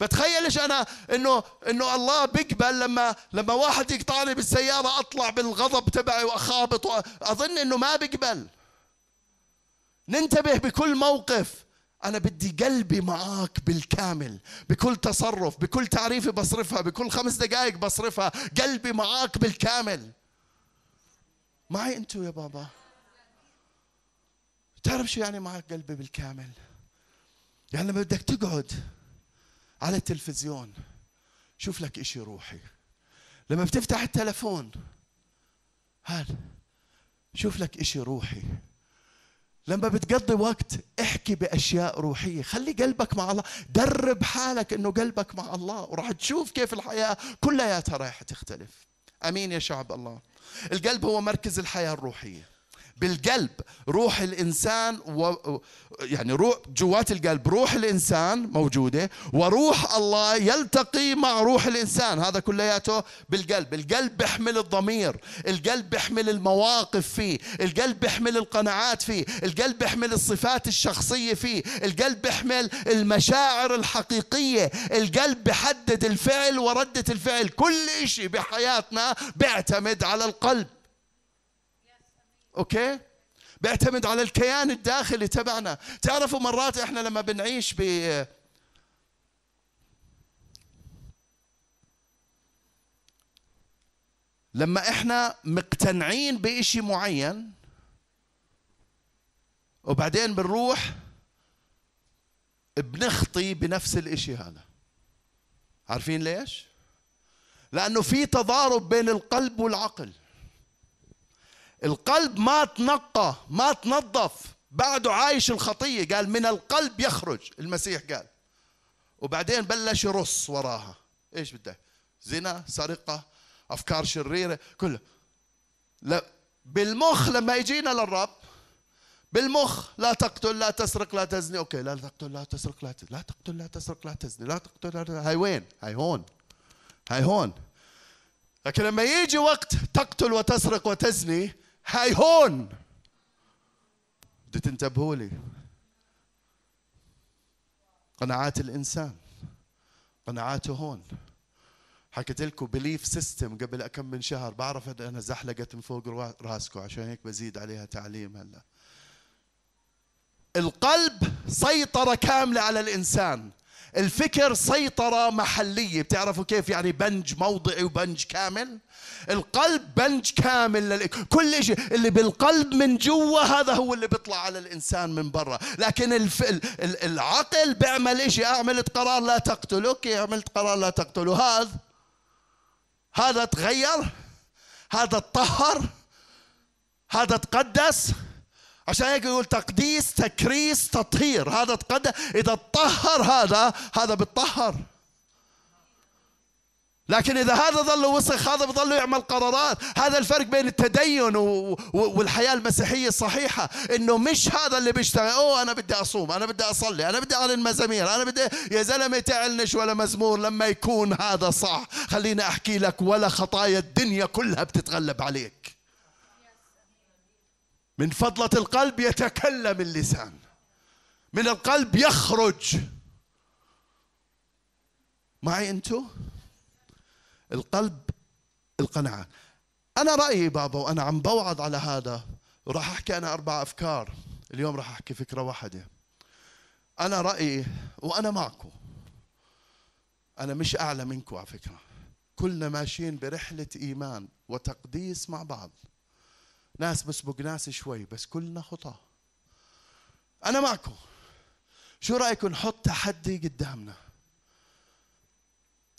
بتخيلش أنا إنه إنه الله بيقبل لما لما واحد يقطعني بالسيارة أطلع بالغضب تبعي وأخابط اظن إنه ما بيقبل. ننتبه بكل موقف. أنا بدي قلبي معاك بالكامل بكل تصرف بكل تعريفي بصرفها بكل خمس دقائق بصرفها. قلبي معاك بالكامل. معي أنتو يا بابا؟ تعرف شو يعني معك قلبي بالكامل؟ يعني لما بدك تقعد على التلفزيون شوف لك إشي روحي. لما بتفتح التلفون هذا شوف لك إشي روحي. لما بتقضي وقت احكي بأشياء روحية. خلي قلبك مع الله. درب حالك إنه قلبك مع الله وراح تشوف كيف الحياة كلياتها رايحة تختلف. آمين يا شعب الله. القلب هو مركز الحياة الروحية. بالقلب. روح الإنسان و يعني روح جوات القلب. روح الإنسان موجودة وروح الله يلتقي مع روح الإنسان. هذا كلياته بالقلب. القلب بيحمل الضمير. القلب بيحمل المواقف فيه. القلب بيحمل القناعات فيه. القلب بيحمل الصفات الشخصية فيه. القلب بيحمل المشاعر الحقيقية. القلب بيحدد الفعل وردة الفعل. كل شيء بحياتنا بيعتمد على القلب. أوكي؟ بيعتمد على الكيان الداخلي تبعنا. تعرفوا مرات إحنا لما بنعيش ب لما إحنا مقتنعين بإشي معين وبعدين بنروح بنخطي بنفس الإشي هذا. عارفين ليش؟ لأنه في تضارب بين القلب والعقل. القلب ما تنقى ما تنظف. بعده عايش الخطية قال من القلب يخرج. المسيح قال. وبعدين بلش يرص وراها. إيش بدك زنا سرقة أفكار شريرة كله لا بالمخ لما يجينا للرب بالمخ لا تقتل لا تسرق لا تزني. أوكي لا تقتل لا تسرق لا تزني لا تقتل لا تسرق لا تزني. لا تقتل لا تزني. هاي وين؟ هاي هون. هاي هون. لكن لما يجي وقت تقتل وتسرق وتزني هاي هون. بدي تنتبهوا لي. قناعات الإنسان. قناعاته هون. حكيت لكم belief system قبل كم من شهر. بعرف أنا زحلقت من فوق راسكم. عشان هيك بزيد عليها تعليم هلا. القلب سيطرة كاملة على الإنسان. الفكر سيطرة محلية. بتعرفوا كيف يعني بنج موضعي وبنج كامل؟ القلب بنج كامل لل... كل شيء اللي بالقلب من جوا هذا هو اللي بيطلع على الإنسان من برا. لكن الف... العقل بيعمل شيء أعملت قرار لا تقتل okay عملت قرار لا تقتله؟ هذا. هذا تغير. هذا تطهر. هذا تقدس. عشان هيك يقول تقديس تكريس تطهير. هذا تقدس إذا تطهر هذا هذا بتطهر. لكن إذا هذا ظل وسخ هذا بظل يعمل قرارات. هذا الفرق بين التدين والحياة المسيحية الصحيحة. إنه مش هذا اللي بيشتغل. أوه أنا بدي أصوم أنا بدي أصلي أنا بدي أعلن مزامير أنا بدي يا زلمة تعلنش ولا مزمور لما يكون هذا صح. خليني أحكي لك ولا خطايا الدنيا كلها بتتغلب عليك. من فضلة القلب يتكلم اللسان. من القلب يخرج. معي أنتو؟ القلب القناعة. أنا رأيي بابا وأنا عم بوعظ على هذا وراح أحكي أنا أربع أفكار. اليوم راح أحكي فكرة واحدة. أنا رأيي وأنا معكم أنا مش أعلى منكم على فكرة. كلنا ماشيين برحلة إيمان وتقديس مع بعض. ناس بسبق ناس شوي بس كلنا خطى أنا معكم. شو رأيكم نحط تحدي قدامنا؟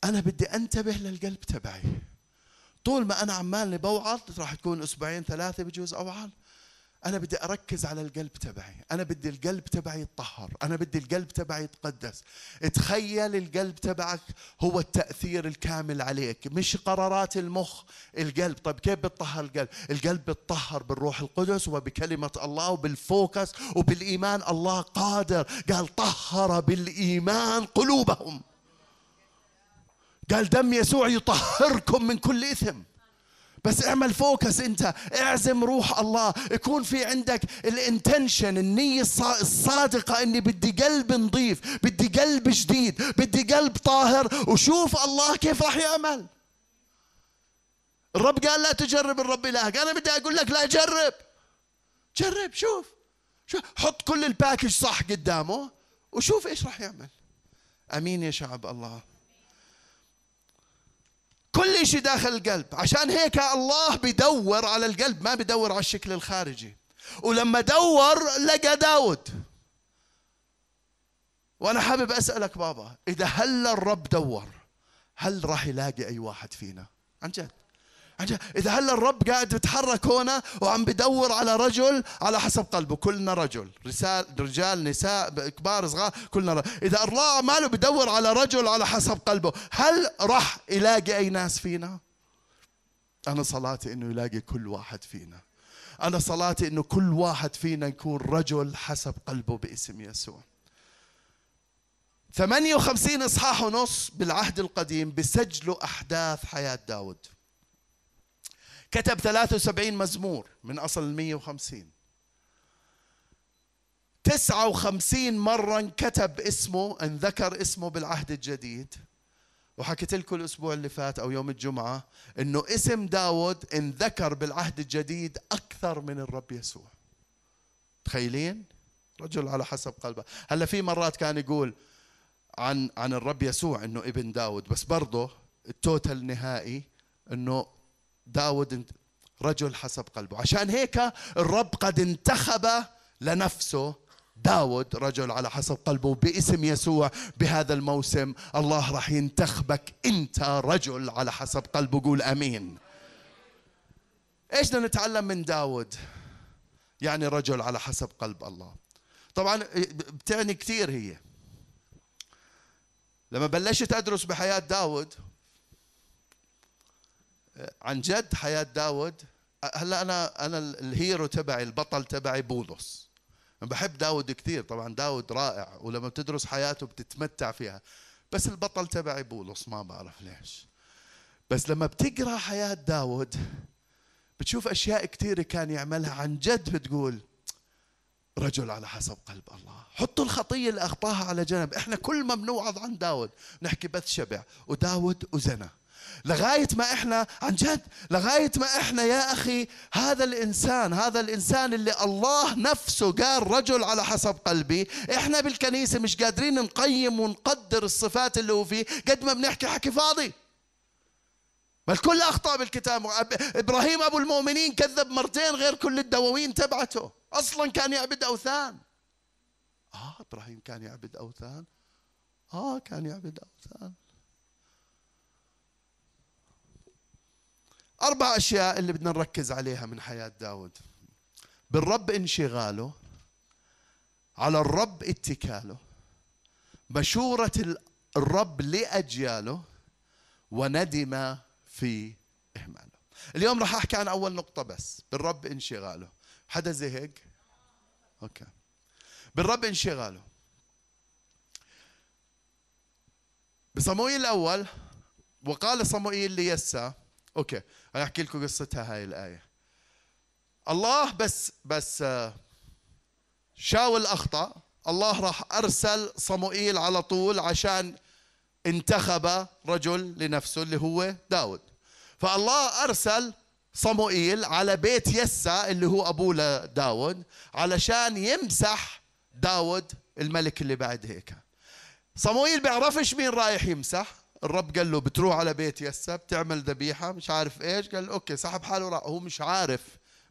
أنا بدي أنتبه للقلب تبعي. طول ما أنا عمالني بوعظ راح تكون أسبوعين ثلاثة بجوز أوعظ. أنا بدي أركز على القلب تبعي. أنا بدي القلب تبعي يتطهر. أنا بدي القلب تبعي يتقدس. تخيل القلب تبعك هو التأثير الكامل عليك. مش قرارات المخ القلب. طيب كيف بتطهر القلب؟ القلب بتطهر بالروح القدس وبكلمة الله وبالفوكس وبالإيمان. الله قادر. قال طهر بالإيمان قلوبهم. قال دم يسوع يطهركم من كل إثم. بس اعمل focus انت. اعزم روح الله. يكون في عندك ال intention النية الصادقة اني بدي قلب نظيف بدي قلب جديد بدي قلب طاهر وشوف الله كيف راح يعمل. الرب قال لا تجرب الرب إلهك. أنا بدي أقول لك لا جرب. جرب شوف. شوف حط كل الباكج صح قدامه وشوف إيش راح يعمل. أمين يا شعب الله. كل شيء داخل القلب. عشان هيك الله بدور على القلب ما بدور على الشكل الخارجي. ولما دور لقى داود. وأنا حابب أسألك بابا إذا هل الرب دور هل راح يلاقي أي واحد فينا؟ عن جد. إذا هلا الرب قاعد يتحرك هنا وعم بدور على رجل على حسب قلبه. كلنا رجل. رسال رجال نساء كبار صغار كلنا رجل. إذا الله ماله بدور على رجل على حسب قلبه هل راح يلاقي أي ناس فينا؟ أنا صلاتي إنه يلاقي كل واحد فينا. أنا صلاتي إنه كل واحد فينا يكون رجل حسب قلبه باسم يسوع. 58 إصحاح ونص بالعهد القديم بسجلوا أحداث حياة داود. كتب 73 مزمور من أصل ال 150 59 مرة انكتب اسمه انذكر اسمه بالعهد الجديد. وحكيت لكم الأسبوع اللي فات أو يوم الجمعة إنه اسم داود انذكر بالعهد الجديد أكثر من الرب يسوع. تخيلين؟ رجل على حسب قلبه. هلا في مرات كان يقول عن عن الرب يسوع إنه ابن داود بس برضه التوتال نهائي إنه داود رجل حسب قلبه. عشان هيك الرب قد انتخب لنفسه داود رجل على حسب قلبه باسم يسوع بهذا الموسم. الله راح ينتخبك انت رجل على حسب قلبه. قول آمين. إيش بدنا نتعلم من داود؟ يعني رجل على حسب قلب الله. طبعا بتعني كثير هي. لما بلشت أدرس بحياة داود عن جد حياة داود هلا أنا أنا الهيرو تبعي البطل تبعي بولس. بحب داود كثير طبعا داود رائع ولما بتدرس حياته بتتمتع فيها. بس البطل تبعي بولس ما بعرف ليش. بس لما بتقرأ حياة داود بتشوف أشياء كثيرة كان يعملها. عن جد بتقول رجل على حسب قلب الله. حطوا الخطية اللي أخطاها على جنب. إحنا كل ما بنوعظ عن داود. نحكي بث شبع. وداود وزنا لغاية ما إحنا عن جد لغاية ما إحنا يا أخي هذا الإنسان هذا الإنسان اللي الله نفسه قال رجل على حسب قلبي. إحنا بالكنيسة مش قادرين نقيم ونقدر الصفات اللي هو فيه قد ما بنحكي حكي فاضي. ما الكل أخطأ بالكتاب. إبراهيم أبو المؤمنين كذب مرتين غير كل الدواوين تبعته. أصلا كان يعبد أوثان. آه إبراهيم كان يعبد أوثان. آه كان يعبد أوثان. أربع أشياء اللي بدنا نركز عليها من حياة داود. بالرب انشغاله على الرب اتكاله مشورة الرب لأجياله وندم في إهماله. اليوم راح أحكي عن أول نقطة بس بالرب انشغاله. حدا زهق okay. بالرب انشغاله. بصموئيل الأول وقال صموئيل ليسى okay. أنا أحكي لكم قصتها هاي الآية. الله بس بس آه، شاول أخطأ الله راح أرسل صموئيل على طول عشان انتخب رجل لنفسه اللي هو داود. فالله أرسل صموئيل على بيت يسا اللي هو أبوه لداود علشان يمسح داود الملك اللي بعد هيك. صموئيل بيعرفش مين رايح يمسح؟ الرب قال له بتروح على بيت يسا بتعمل ذبيحة مش عارف إيش. قال أوكي سحب حاله راح هو مش عارف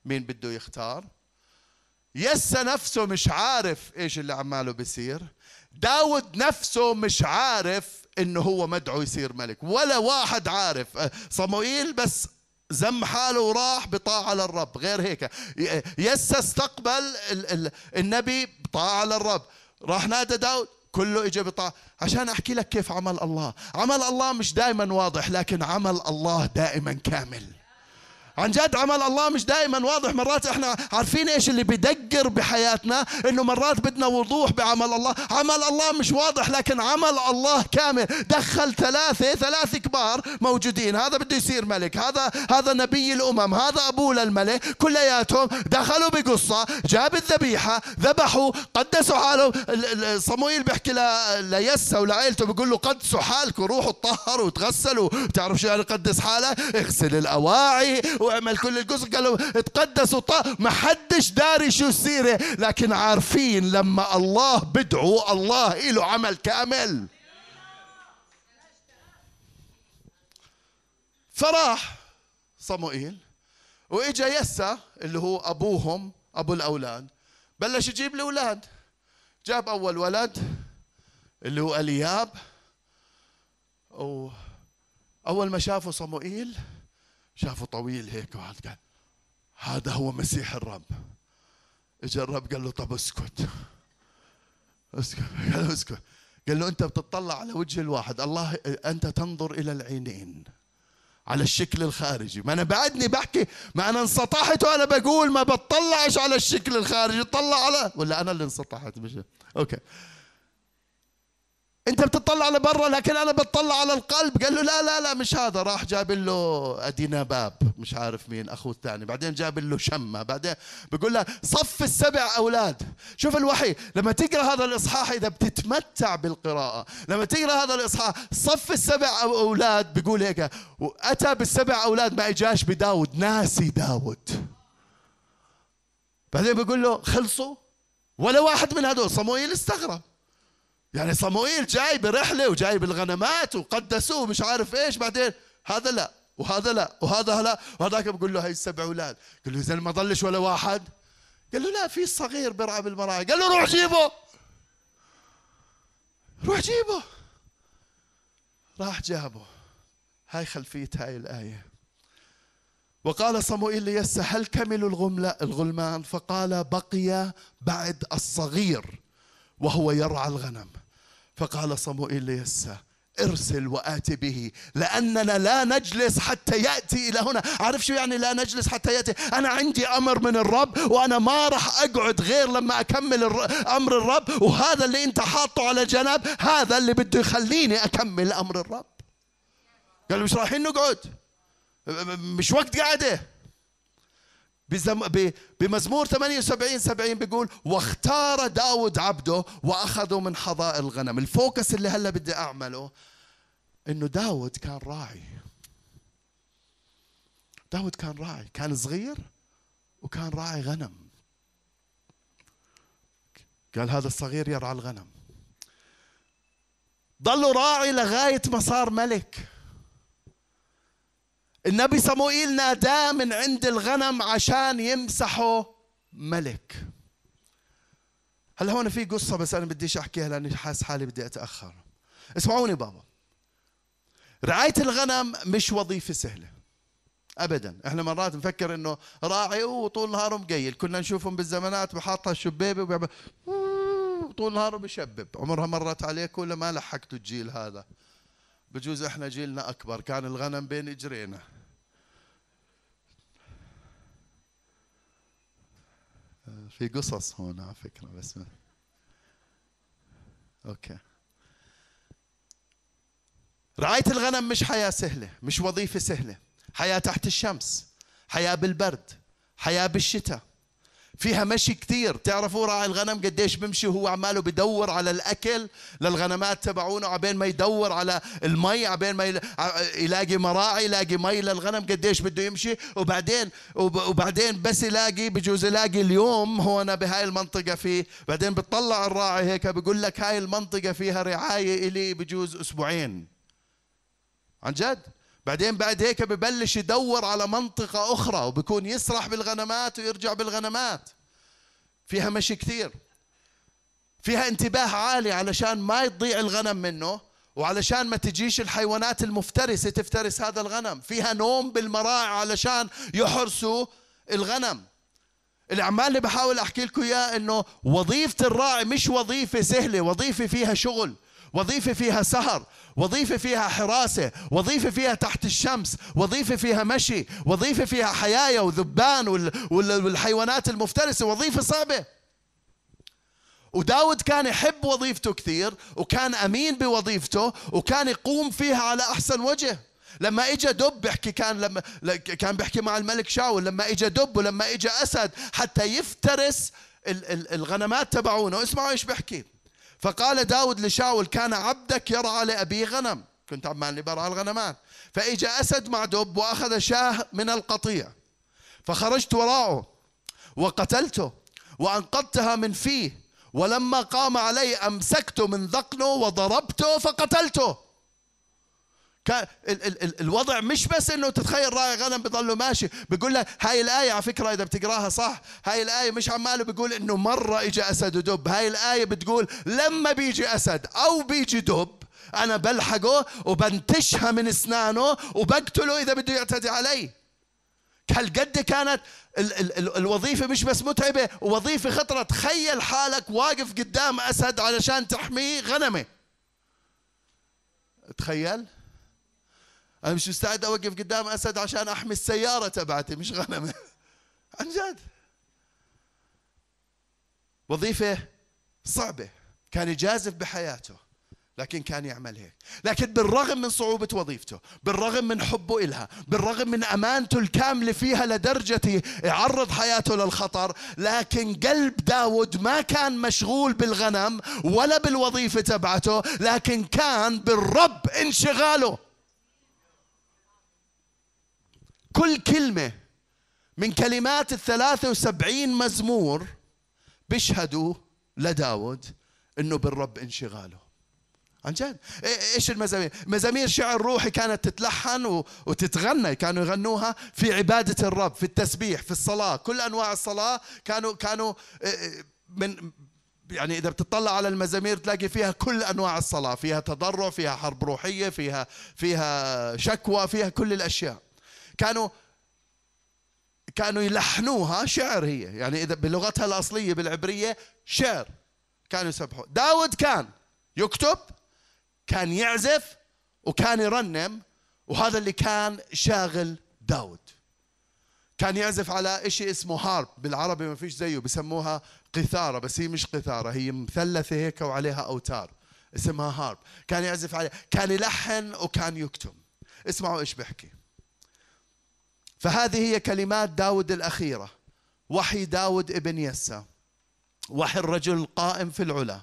مين بده يختار. يسا نفسه مش عارف إيش اللي عماله بيصير. داود نفسه مش عارف إنه هو مدعو يصير ملك. ولا واحد عارف. أه، صموئيل بس زم حاله وراح بطاعة للرب غير هيك. يسا استقبل النبي بطاعة للرب راح نادى داود. كله اجى بطاعة عشان أحكي لك كيف عمل الله. عمل الله مش دائما واضح لكن عمل الله دائما كامل. عن جد عمل الله مش دائما واضح مرات إحنا عارفين إيش اللي بدقر بحياتنا إنه مرات بدنا وضوح بعمل الله. عمل الله مش واضح لكن عمل الله كامل. دخل ثلاثة ثلاث كبار موجودين. هذا بده يصير ملك. هذا هذا نبي الأمم. هذا ابوه للملك. كلياتهم دخلوا بقصة جاب الذبيحة ذبحوا قدسوا حالهم. صمويل بيحكي ليسا ولعائلته بيقول له قدسوا حالكم روحوا تطهروا وتغسلوا. تعرف شو يعني قدس حالك اغسل الأواعي واعمل كل القصص قالوا تقدسوا ما حدش داري شو السيرة لكن عارفين لما الله بدعو الله له عمل كأمل. فراح صموئيل وإجا يسا اللي هو أبوهم أبو الأولاد. بلش يجيب الاولاد جاب أول ولد اللي هو ألياب. أول ما شافوا صموئيل شافه طويل هيك وقعد قال هذا هو مسيح الرب. اجى الرب قال له طب اسكت. اسكت. قال له اسكت. قال له أنت بتطلع على وجه الواحد. الله أنت تنظر إلى العينين على الشكل الخارجي. ما أنا بعدني بحكي ما أنا انسطحت وأنا بقول ما بطلعش على الشكل الخارجي طلع على. ولا أنا اللي انسطحت مش أوكي. انت بتطلع لبرا لكن أنا بتطلع على القلب. قال له لا لا لا مش هذا. راح جاب له أدينا باب. مش عارف مين أخوه الثاني. بعدين جاب له شمة. بعدين بيقول له صف السبع أولاد. شوف الوحي. لما تقرأ هذا الإصحاح إذا بتتمتع بالقراءة. لما تقرأ هذا الإصحاح صف السبع أولاد. بيقول هيك وأتى بالسبع أولاد ما إجاش بداود. ناسي داود. بعدين بيقول له خلصوا؟ ولا واحد من هذول. صموئيل استغرب. يعني صموئيل جاي برحلة وجاي بالغنمات وقدسوه مش عارف إيش بعدين هذا لا وهذا لا وهذا لا. وهذاك بقول له هاي السبع أولاد. قال له اذا ما ضلش ولا واحد. قال له لا في صغير بيرعى بالمراعي قال له روح جيبه. روح جيبه. راح جابه. هاي خلفية هاي الآية. وقال صموئيل ليس هل كملوا الغلمان؟ فقال بقي بعد الصغير وهو يرعى الغنم. فقال صموئيل ليسى ارسل وآتي به لأننا لا نجلس حتى يأتي إلى هنا. عارف شو يعني لا نجلس حتى يأتي؟ أنا عندي أمر من الرب وأنا ما راح أقعد غير لما أكمل أمر الرب وهذا اللي أنت حاطه على جنب هذا اللي بده يخليني أكمل أمر الرب. قال مش رايحين نقعد. مش وقت قعده بزم... ب... بمزمور 78 70 بيقول واختار داود عبده واخذوا من حظائر الغنم. الفوكس اللي هلا بدي أعمله إنه داود كان راعي. داود كان راعي. كان صغير وكان راعي غنم. قال هذا الصغير يرعى الغنم. ضلوا راعي لغاية ما صار ملك. النبي صموئيل ناداه من عند الغنم عشان يمسحه ملك. هلا هون في قصة بس أنا بديش أحكيها لأني حاس حالي بدي أتأخر. اسمعوني بابا. رعاية الغنم مش وظيفة سهلة. ابدا. إحنا مرات نفكر إنه راعي وطول نهاره مقيل كنا نشوفهم بالزمانات بحاطها الشبيبه وبيعمل طول نهاره بشبب عمرها مرت عليك ولا ما لحقتوا الجيل هذا؟ بجوز إحنا جيلنا أكبر. كان الغنم بين إجرينا. في قصص هون على فكرة بس أوكي. رعاية الغنم مش حياة سهلة مش وظيفة سهلة. حياة تحت الشمس حياة بالبرد حياة بالشتاء. فيها مشي كثير تعرفوا راعي الغنم قديش بمشي وهو عماله بدور على الأكل للغنمات تبعونه عبين ما يدور على المي عبين ما يلاقي مراعي يلاقي مي للغنم قديش بده يمشي. وبعدين وبعدين بس يلاقي بجوز يلاقي اليوم هون بهاي المنطقة فيه. بعدين بتطلع الراعي هيك بقول لك هاي المنطقة فيها رعاية إلي بجوز أسبوعين. عن جد؟ بعدين بعد هيك ببلش يدور على منطقة أخرى وبكون يسرح بالغنمات ويرجع بالغنمات. فيها مشي كثير. فيها انتباه عالي علشان ما تضيع الغنم منه وعلشان ما تجيش الحيوانات المفترسة تفترس هذا الغنم. فيها نوم بالمراعي علشان يحرسوا الغنم. الأعمال اللي بحاول أحكي لكم إياه إنه وظيفة الراعي مش وظيفة سهلة وظيفة فيها شغل. وظيفة فيها سهر وظيفة فيها حراسة وظيفة فيها تحت الشمس وظيفة فيها مشي وظيفة فيها حيايا وذبان والحيوانات المفترسة وظيفة صعبة. وداود كان يحب وظيفته كثير وكان أمين بوظيفته وكان يقوم فيها على أحسن وجه. لما اجى دب بحكي كان لما كان بيحكي مع الملك شاول لما اجى دب ولما اجى أسد حتى يفترس الغنمات تبعونه. اسمعوا إيش بحكي فقال داود لشاول كان عبدك يرعى لأبي غنم. كنت عمالي برعى الغنمات فإجا أسد مع دب وأخذ شاه من القطيع. فخرجت وراءه وقتلته وأنقذتها من فيه. ولما قام علي أمسكته من ذقنه وضربته فقتلته. كان ال ال ال الوضع مش بس إنه تتخيل راعي غنم بضله ماشي. بيقول لك هاي الآية على فكرة إذا بتقراها صح. هاي الآية مش عماله بيقول إنه مرة اجى أسد ودب. هاي الآية بتقول لما بيجي أسد أو بيجي دب أنا بلحقه وبنتشها من إسنانه وبقتله إذا بده يعتدي علي. هالقد كانت ال ال ال الوظيفة مش بس متعبة وظيفة خطرة. تخيل حالك واقف قدام أسد علشان تحميه غنمة. تخيل؟ أنا مش مستعد أوقف قدام أسد عشان أحمي السيارة تبعتي مش غنمة عن جد. وظيفة صعبة. كان يجازف بحياته لكن كان يعمل هيك. لكن بالرغم من صعوبة وظيفته بالرغم من حبه إلها بالرغم من أمانته الكاملة فيها لدرجة يعرض حياته للخطر لكن قلب داود ما كان مشغول بالغنم ولا بالوظيفة تبعته لكن كان بالرب انشغاله. كل كلمة من كلمات الثلاثة وسبعين مزمور بيشهدوا لداود إنه بالرب انشغاله. عن جد إيش المزامير؟ مزامير شعر روحي كانت تتلحن وتتغنى كانوا يغنوها في عبادة الرب في التسبيح في الصلاة كل أنواع الصلاة كانوا كانوا من يعني إذا بتطلع على المزامير تلاقي فيها كل أنواع الصلاة فيها تضرع فيها حرب روحية فيها فيها شكوى فيها كل الأشياء. كانوا كانوا يلحنوها شعر هي. يعني إذا بلغتها الأصلية بالعبرية شعر كانوا يسبحوا داود كان يكتب كان يعزف وكان يرنم وهذا اللي كان شاغل داود. كان يعزف على شيء اسمه هارب. بالعربي ما فيش زيه بسموها قثارة بس هي مش قثارة هي مثلثة هيك وعليها أوتار اسمها هارب. كان يعزف عليه كان يلحن وكان يكتب اسمعوا إيش بحكي فهذه هي كلمات داود الأخيرة وحي داود ابن يسى وحي الرجل القائم في العلا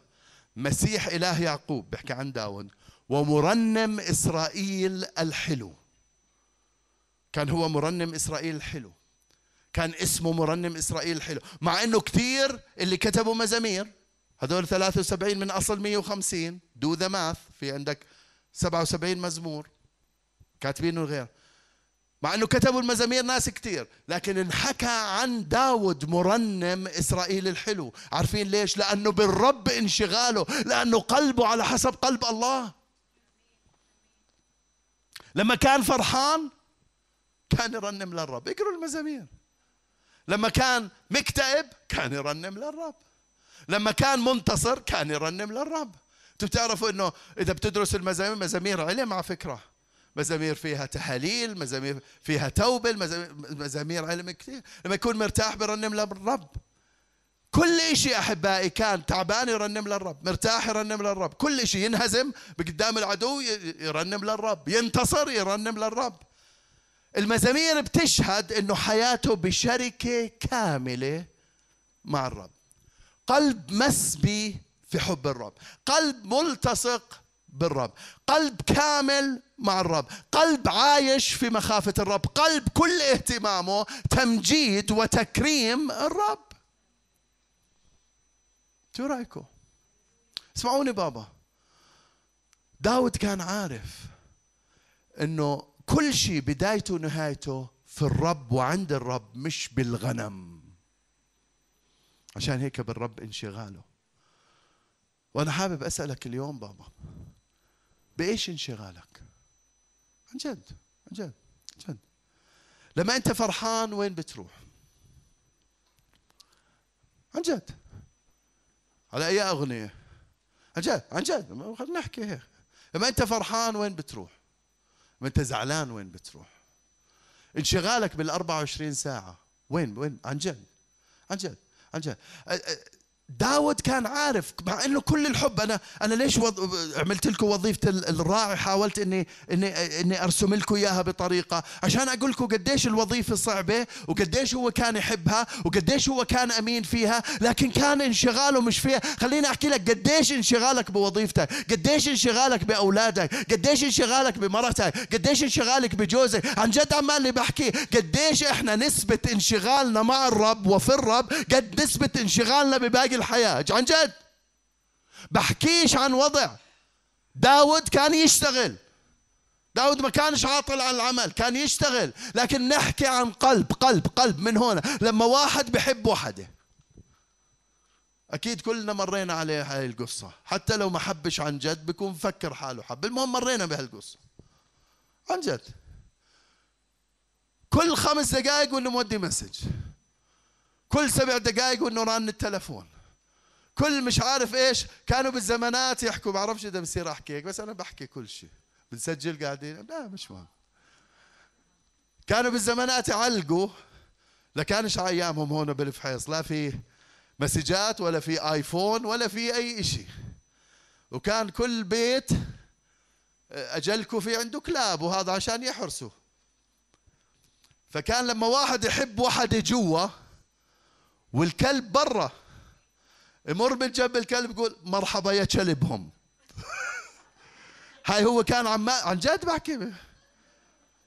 مسيح إله يعقوب بحكي عن داود ومرنم إسرائيل الحلو. كان هو مرنم إسرائيل الحلو. كان اسمه مرنم إسرائيل الحلو. مع أنه كثير اللي كتبوا مزامير. هذول 73 من أصل 150 دو ذا ماث في عندك 77 مزمور. كاتبينه غير مع إنه كتبوا المزامير ناس كثير لكن انحكى عن داود مرنم إسرائيل الحلو. عارفين ليش؟ لأنه بالرب انشغاله. لأنه قلبه على حسب قلب الله. لما كان فرحان كان يرنم للرب. اقروا المزامير. لما كان مكتئب كان يرنم للرب. لما كان منتصر كان يرنم للرب. أنتم بتعرفوا إنه إذا بتدرس المزامير مزامير علم على فكرة. مزامير فيها تهاليل مزامير فيها توبة مزامير علم كثير. لما يكون مرتاح برنم للرب كل شيء أحبائي كان تعبان يرنم للرب مرتاح يرنم للرب كل شيء ينهزم بقدام العدو يرنم للرب ينتصر يرنم للرب المزامير بتشهد إنه حياته بشركة كاملة مع الرب. قلب مسبي في حب الرب. قلب ملتصق بالرب. قلب كامل مع الرب. قلب عايش في مخافة الرب. قلب كل اهتمامه تمجيد وتكريم الرب. شو رأيكم اسمعوني بابا. داود كان عارف إنه كل شيء بدايته ونهايته في الرب وعند الرب مش بالغنم. عشان هيك بالرب انشغاله. وأنا حابب أسألك اليوم بابا. بإيش انشغالك؟ عن جد عن جد عن جد. لما أنت فرحان وين بتروح؟ عن جد. على أي أغنية؟ عن جد عن جد. خلينا نحكي هيك. لما أنت فرحان وين بتروح؟ لما أنت زعلان وين بتروح؟ انشغالك بال 24 ساعة. وين وين؟ عن جد عن جد عن جد. داود كان عارف مع إنه كل الحب أنا أنا ليش وض... عملت لكم وظيفة الراعي حاولت إني إني إني أرسم لكم إياها بطريقة عشان أقول لكم قديش الوظيفة صعبة وقديش هو كان يحبها وقديش هو كان أمين فيها لكن كان انشغاله مش فيها. خليني أحكي لك قديش انشغالك بوظيفتك قديش انشغالك بأولادك قديش انشغالك بمرتك قديش انشغالك بجوزك. عن جد عمالي بحكي قديش إحنا نسبة انشغالنا مع الرب وفي الرب قد نسبة انشغالنا بباقي الحياة. عن جد. بحكيش عن وضع. داود كان يشتغل. داود ما كانش عاطل عن العمل كان يشتغل. لكن نحكي عن قلب قلب قلب من هنا لما واحد بحب وحده. أكيد كلنا مرينا عليه هاي القصة. حتى لو ما حبش عن جد بيكون مفكر حاله حب. المهم مرينا بهالقصة. عن جد. كل خمس دقائق وانه مودي message. كل سبع دقائق وانه ران التلفون. كل مش عارف إيش كانوا بالزمانات يحكوا. بعرفش إذا بصير أحكي هيك بس أنا بحكي كل شيء. بنسجل قاعدين؟ لا مش مهم. كانوا بالزمانات يعلقوا لكانش أيامهم هون بالفحيص؟ لا في مسجات ولا في iPhone ولا في أي شيء وكان كل بيت أجلكوا في عنده كلاب وهذا عشان يحرسوا. فكان لما واحد يحب وحده جوا والكلب برا. يمر من جنب الكلب يقول مرحبا يا كلبهم. هاي هو كان عم عن جد بحكي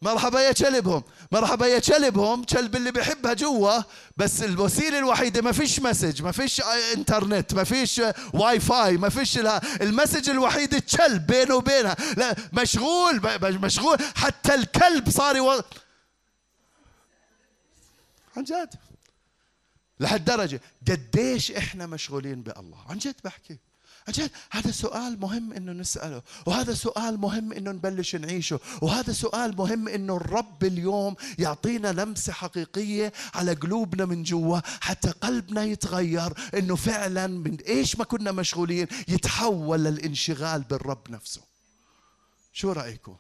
مرحبا يا كلبهم. مرحبا يا كلبهم كلب اللي بحبها جوا بس الوسيلة الوحيدة ما فيش مسج ما فيش انترنت ما فيش واي فاي ما فيش ال message الوحيد الكلب بينه وبينها. لا مشغول مشغول. حتى الكلب صار يو... عن جد. لهالدرجة. قديش إحنا مشغولين بالله؟ عن جد بحكي. عن جد. هذا سؤال مهم إنه نسأله وهذا سؤال مهم إنه نبلش نعيشه وهذا سؤال مهم إنه الرب اليوم يعطينا لمسة حقيقية على قلوبنا من جوا حتى قلبنا يتغير إنه فعلا من إيش ما كنا مشغولين يتحول للانشغال بالرب نفسه. شو رأيكم؟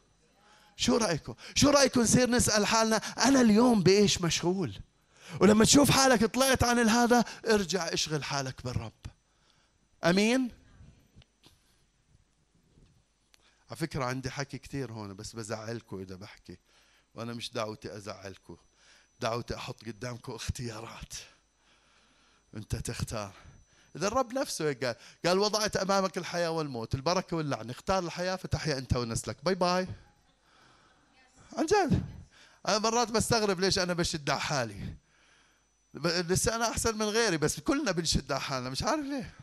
شو رأيكم؟ شو رأيكم نصير نسأل حالنا أنا اليوم بإيش مشغول؟ ولما تشوف حالك طلعت عن هذا ارجع اشغل حالك بالرب. أمين؟ على فكرة عندي حكي كثير هون بس بزعلكم إذا بحكي. وأنا مش دعوتي أزعلكم دعوتي أحط قدامكم اختيارات. أنت تختار. إذا الرب نفسه هيك قال قال وضعت أمامك الحياة والموت البركة واللعنة. اختار الحياة فتحيا أنت ونسلك. bye bye. عن جد. أنا مرات بستغرب ليش أنا بشد على حالي. لسه أنا أحسن من غيري بس كلنا بنشد على حالنا مش عارف ليه.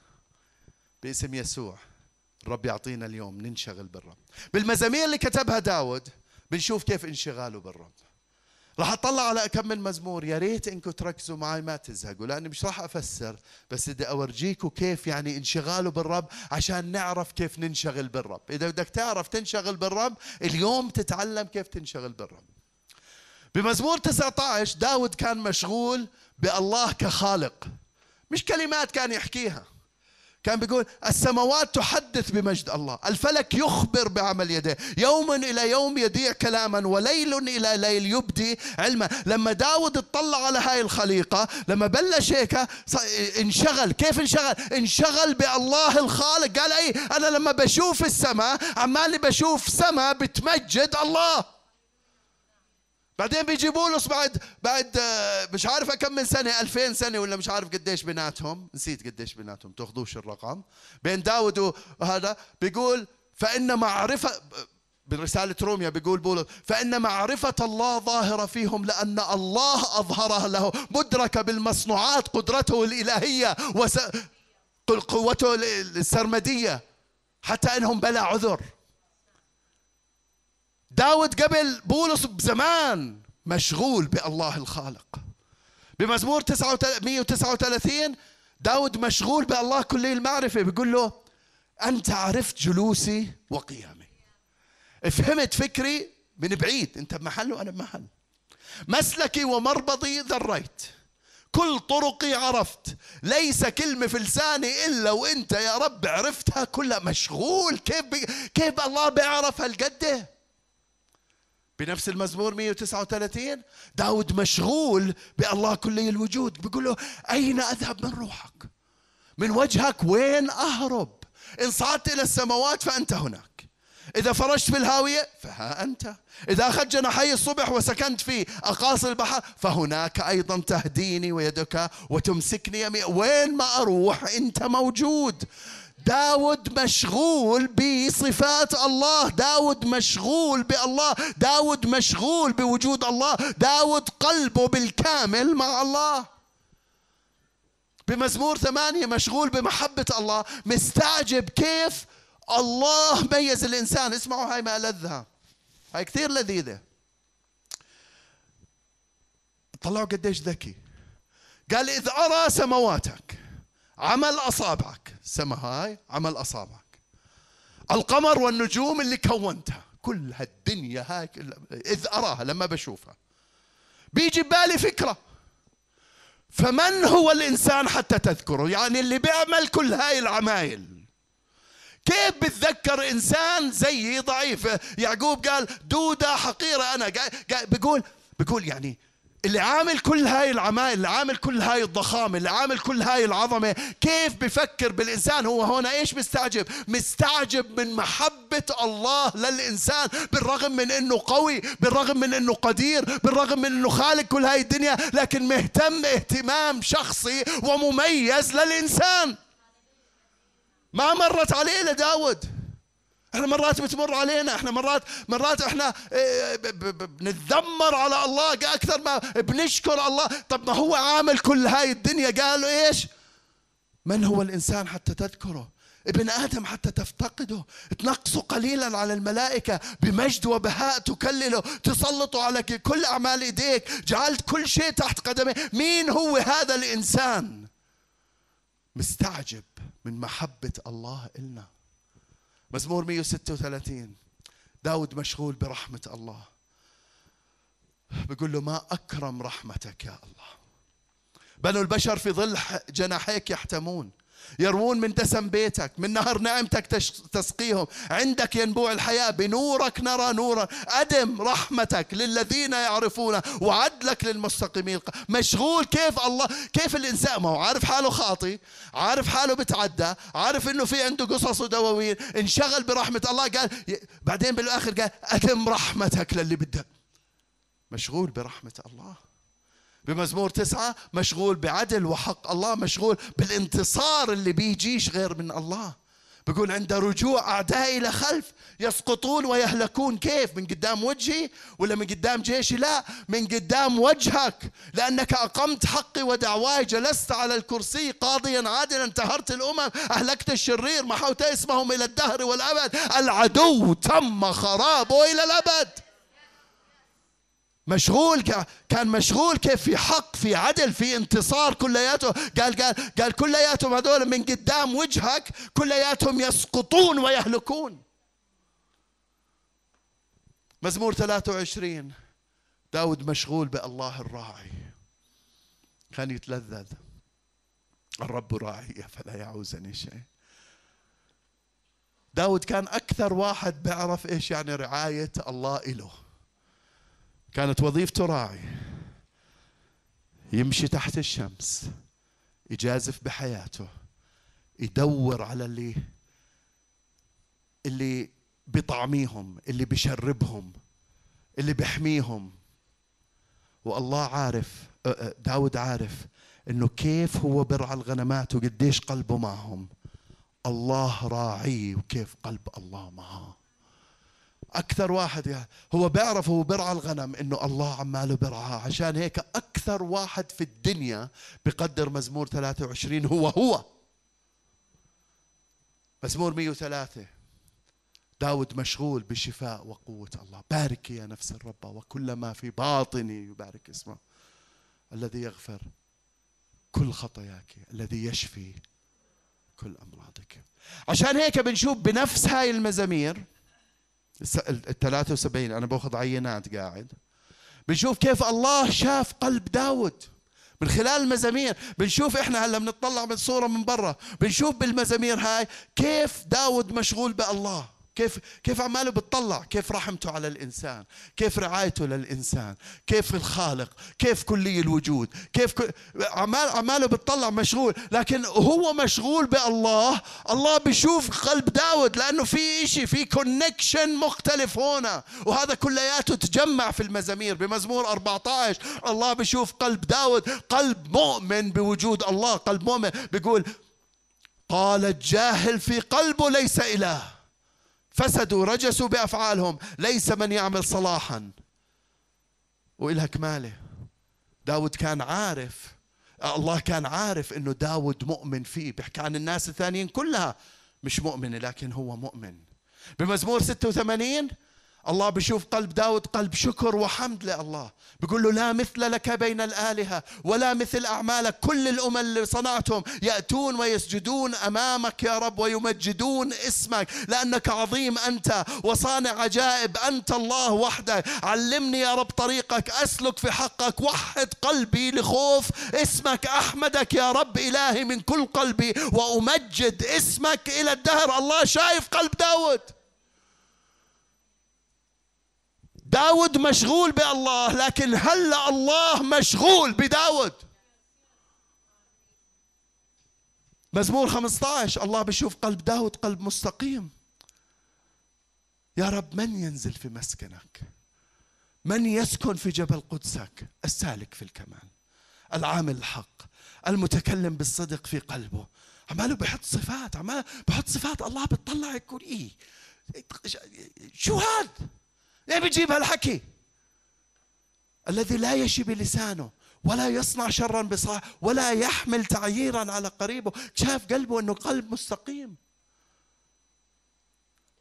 باسم يسوع الرب يعطينا اليوم ننشغل بالرب. بالمزامير اللي كتبها داود بنشوف كيف انشغاله بالرب. راح أطلع على كم من مزمور يا ريت إنكم تركزوا معي ما تزهقوا لأني مش راح أفسر بس بدي أورجيكم كيف يعني انشغاله بالرب عشان نعرف كيف ننشغل بالرب. إذا بدك تعرف تنشغل بالرب اليوم تتعلم كيف تنشغل بالرب. بمزمور 19 داود كان مشغول بالله كخالق. مش كلمات كان يحكيها. كان بيقول السماوات تحدث بمجد الله. الفلك يخبر بعمل يديه. يوم إلى يوم يضيع كلاما وليل إلى ليل يبدي علما. لما داود اطلع على هاي الخليقة لما بلش هيك انشغل. كيف انشغل؟ انشغل بالله الخالق. قال أي أنا لما بشوف السماء عمالي بشوف سماء بتمجد الله. بعدين بيجي بولس بعد بعد آه، مش عارف كم من سنة 2000 سنة ولا مش عارف قديش بيناتهم. نسيت قديش بيناتهم تاخذوش الرقم. بين داود وهذا بيقول فإن معرفة برسالة روميا بيقول بولس فإن معرفة الله ظاهرة فيهم لأن الله أظهرها له. مدركة بالمصنوعات قدرته الإلهية وقوته السرمدية حتى أنهم بلا عذر. داود قبل بولس بزمان مشغول بالله الخالق. بمزمور 139 داود مشغول بالله كل المعرفة بيقول له أنت عرفت جلوسي وقيامي. فهمت فكري من بعيد أنت بمحل وأنا بمحل. مسلكي ومربضي ذريت. كل طرقي عرفت. ليس كلمة في لساني إلا وإنت يا رب عرفتها كلها. مشغول كيف بي... كيف الله بيعرف هالقده بنفس المزمور 139 داود مشغول بألله كلي الوجود بيقول له أين أذهب من روحك؟ من وجهك وين أهرب؟ إن صعدت إلى السماوات فأنت هناك. إذا فرشت في الهاوية فها أنت إذا أخذت جناحي الصبح وسكنت في أقاصي البحر فهناك أيضا تهديني ويدك وتمسكني يمين. وين ما أروح أنت موجود. داود مشغول بصفات الله. داود مشغول بالله. داود مشغول بوجود الله. داود قلبه بالكامل مع الله. بمزمور ثمانية مشغول بمحبة الله. مستعجب كيف الله ميز الإنسان. اسمعوا هاي ما لذها هاي كثير لذيذة. طلعوا قديش ذكي. قال إذ أرى سمواتك عمل أصابعك. السماء هاي عمل أصابعك. القمر والنجوم اللي كونتها كل هالدنيا هاي إذ أراها لما بشوفها. بيجي ببالي فكرة. فمن هو الإنسان حتى تذكره؟ يعني اللي بيعمل كل هاي العمايل. كيف بتذكر إنسان زيي ضعيف؟ يعقوب قال دودة حقيرة أنا. بيقول بيقول يعني اللي عامل كل هاي العمايل اللي عامل كل هاي الضخامة اللي عامل كل هاي العظمة كيف بفكر بالإنسان؟ هو هنا إيش مستعجب؟ مستعجب من محبة الله للإنسان بالرغم من أنه قوي بالرغم من أنه قدير بالرغم من أنه خالق كل هاي الدنيا لكن مهتم اهتمام شخصي ومميز للإنسان. ما مرت عليه لداود إحنا مرات بتمر علينا إحنا مرات مرات إحنا إيه، بنتذمر على الله أكثر ما بنشكر الله. طب ما هو عامل كل هاي الدنيا؟ قالوا إيش؟ من هو الإنسان حتى تذكره؟ ابن آدم حتى تفتقده. تنقصوا قليلا على الملائكة بمجد وبهاء تكلله تسلطوا على كل أعمال إيديك. جعلت كل شيء تحت قدمه مين هو هذا الإنسان؟ مستعجب من محبة الله إلنا. مزمور 136 داود مشغول برحمة الله. بيقول له ما أكرم رحمتك يا الله. بنو البشر في ظل جناحيك يحتمون. يروون من دسم بيتك من نهر نعمتك تسقيهم. عندك ينبوع الحياة بنورك نرى نورا. أدم رحمتك للذين يعرفون وعدلك للمستقيمين. مشغول كيف الله كيف الإنسان؟ ما هو عارف حاله خاطي عارف حاله بتعدى عارف إنه في عنده قصص ودواوين. انشغل برحمة الله. قال بعدين بالآخر قال أدم رحمتك للي بدك مشغول برحمة الله. بمزمور تسعة مشغول بعدل وحق الله مشغول بالانتصار اللي بيجيش غير من الله. بيقول عند رجوع أعدائي لخلف يسقطون ويهلكون. كيف؟ من قدام وجهي ولا من قدام جيشي؟ لا من قدام وجهك. لأنك أقمت حقي ودعواي جلست على الكرسي قاضيا عادلا انتهرت الأمم أهلكت الشرير محوت اسمهم إلى الدهر والأبد. العدو تم خرابه إلى الأبد. مشغول كان مشغول كيف في حق في عدل في انتصار كلياته. قال قال قال كلياتهم هذول من قدام وجهك كلياتهم يسقطون ويهلكون. مزمور 23 داود مشغول بالله الراعي. كان يتلذذ. الرب راعي فلا يعوزني شيء. داود كان أكثر واحد بيعرف إيش يعني رعاية الله إله. كانت وظيفته راعي يمشي تحت الشمس يجازف بحياته يدور على اللي اللي بطعميهم اللي بشربهم اللي بحميهم. والله عارف داود عارف إنه كيف هو برعى الغنمات وقديش قلبه معهم. الله راعي وكيف قلب الله معه أكثر واحد يعني هو بيعرف هو برعى الغنم إنه الله عماله برعاه عشان هيك أكثر واحد في الدنيا بقدر مزمور 23 هو هو. مزمور 103 داود مشغول بشفاء وقوة الله. بارك يا نفس الرب وكل ما في باطني يبارك اسمه. الذي يغفر كل خطاياك الذي يشفي كل أمراضك. عشان هيك بنشوف بنفس هاي المزامير ال 73 أنا بأخذ عينات قاعد. بنشوف كيف الله شاف قلب داود من خلال المزامير. بنشوف إحنا هلا بنطلع من صورة من برا. بنشوف بالمزامير هاي كيف داود مشغول بألله. كيف كيف عماله بتطلع؟ كيف رحمته على الإنسان؟ كيف رعايته للإنسان؟ كيف الخالق؟ كيف كلي الوجود؟ كيف عمال عماله بتطلع مشغول لكن هو مشغول بالله. الله بيشوف قلب داود لأنه في شيء في كونكشن مختلف هنا. وهذا كلياته تجمع في المزامير بمزمور 14 الله بيشوف قلب داود قلب مؤمن بوجود الله قلب مؤمن. بيقول قال الجاهل في قلبه ليس إله. فسدوا رجسوا بأفعالهم. ليس من يعمل صلاحا. والها كماله داود كان عارف. الله كان عارف إنه داود مؤمن فيه. بيحكي عن الناس الثانيين كلها. مش مؤمنه لكن هو مؤمن. بمزمور 86 الله بشوف قلب داود قلب شكر وحمد لله. بيقول له لا مثل لك بين الآلهة ولا مثل أعمالك. كل الأمم اللي صنعتهم يأتون ويسجدون أمامك يا رب ويمجدون اسمك لأنك عظيم أنت وصانع عجائب. أنت الله وحدك. علمني يا رب طريقك. أسلك في حقك. وحد قلبي لخوف اسمك. أحمدك يا رب إلهي من كل قلبي. وأمجد اسمك إلى الدهر. الله شايف قلب داود. داود مشغول بالله لكن هلا الله مشغول بداود؟ مزمور 15 الله بيشوف قلب داود قلب مستقيم. يا رب من ينزل في مسكنك؟ من يسكن في جبل قدسك؟ السالك في الكمال العامل الحق المتكلم بالصدق في قلبه. عماله بحط صفات عمال بحط صفات الله بتطلع يقول إيه؟ شو هذا ليه بتجيب هالحكي؟ الذي لا يشي بلسانه ولا يصنع شرا بصاح ولا يحمل تعييرا على قريبه. شاف قلبه إنه قلب مستقيم.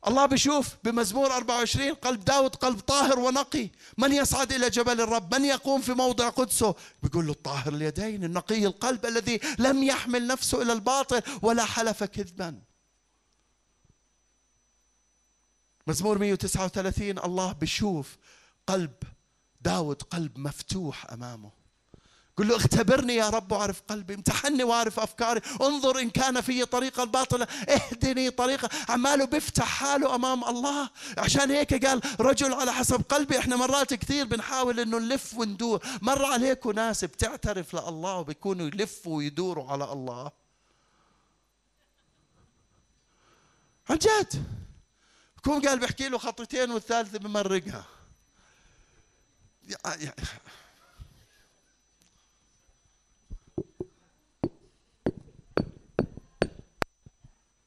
الله بيشوف بمزمور 24 قلب داود قلب طاهر ونقي. من يصعد إلى جبل الرب؟ من يقوم في موضع قدسه؟ بيقول له الطاهر اليدين النقي القلب الذي لم يحمل نفسه إلى الباطل ولا حلف كذبا. مزمور 139 الله بشوف قلب داود قلب مفتوح أمامه. قل له اختبرني يا رب واعرف قلبي امتحني واعرف أفكاري. انظر إن كان في طريقه الباطله اهدني طريقة. عماله بيفتح حاله أمام الله. عشان هيك قال رجل على حسب قلبي إحنا مرات كثير بنحاول إنه نلف وندور. مر عليكم ناس بتعترف لله وبيكونوا يلفوا ويدوروا على الله. عن جد. بكون قال بحكي له خطتين والثالثة بمرقها.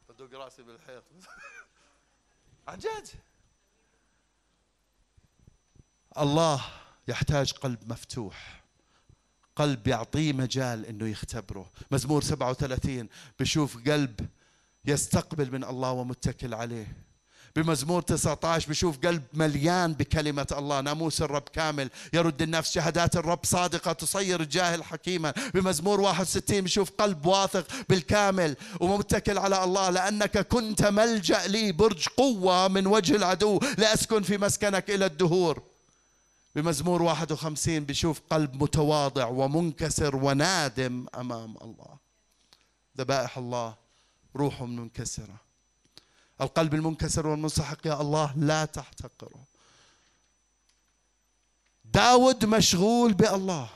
بدق راسي بالحيط. عن جد؟ الله يحتاج قلب مفتوح. قلب يعطيه مجال إنه يختبره. مزمور 37 بشوف قلب يستقبل من الله ومتكل عليه. بمزمور 19 بشوف قلب مليان بكلمة الله. ناموس الرب كامل. يرد النفس شهادات الرب صادقة تصير الجاهل حكيما. بمزمور 61 بشوف قلب واثق بالكامل ومتكل على الله. لأنك كنت ملجأ لي. برج قوة من وجه العدو. لأسكن في مسكنك إلى الدهور. بمزمور 51 بشوف قلب متواضع ومنكسر ونادم أمام الله. ذبائح الله روح منكسرة. القلب المنكسر والمنسحق يا الله لا تحتقره داود مشغول بالله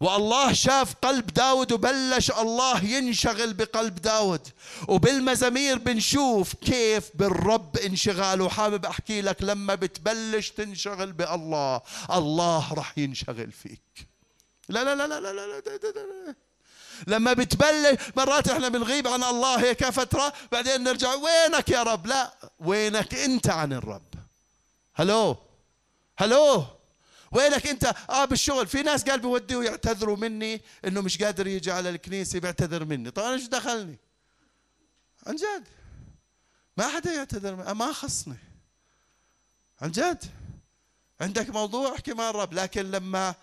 والله شاف قلب داود وبلش الله ينشغل بقلب داود وبالمزامير بنشوف كيف بالرب انشغاله حابب احكي لك لما بتبلش تنشغل بالله الله رح ينشغل فيك لا لا لا لا لا لا, لا, لا, لا, لا. لما بتبلش مرات إحنا بنغيب عن الله هيك فترة بعدين نرجع وينك يا رب؟ لا وينك انت عن الرب؟ هلو هلو وينك انت؟ آه بالشغل. في ناس قال بوديه يعتذروا مني إنه مش قادر يجي على الكنيسة بيعتذر مني. أنا إيش دخلني؟ عن جد. ما حدا يعتذر مني. ما خصني. عن جد. عندك موضوع؟ احكي مع الرب. لكن لما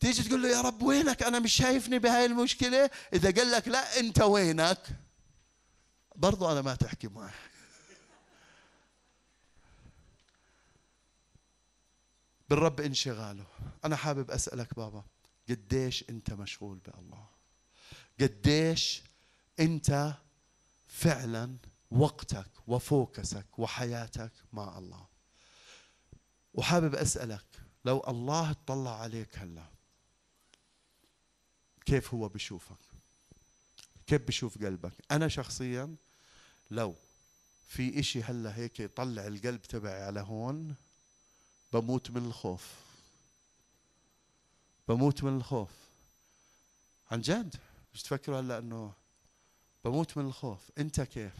تيجي تقول له يا رب وينك؟ أنا مش شايفني بهاي المشكلة. إذا قال لك لا أنت وينك؟ برضو أنا ما تحكي معي بالرب انشغاله. أنا حابب أسألك بابا قديش أنت مشغول بالله؟ قديش أنت فعلا وقتك وفوكسك وحياتك مع الله؟ وحابب أسألك لو الله اطلع عليك هلأ كيف هو بشوفك كيف بشوف قلبك؟ أنا شخصيا لو في إشي هلأ هيك يطلع القلب تبعي على هون بموت من الخوف. بموت من الخوف. عن جد؟ مش تفكروا هلأ إنه بموت من الخوف؟ أنت كيف؟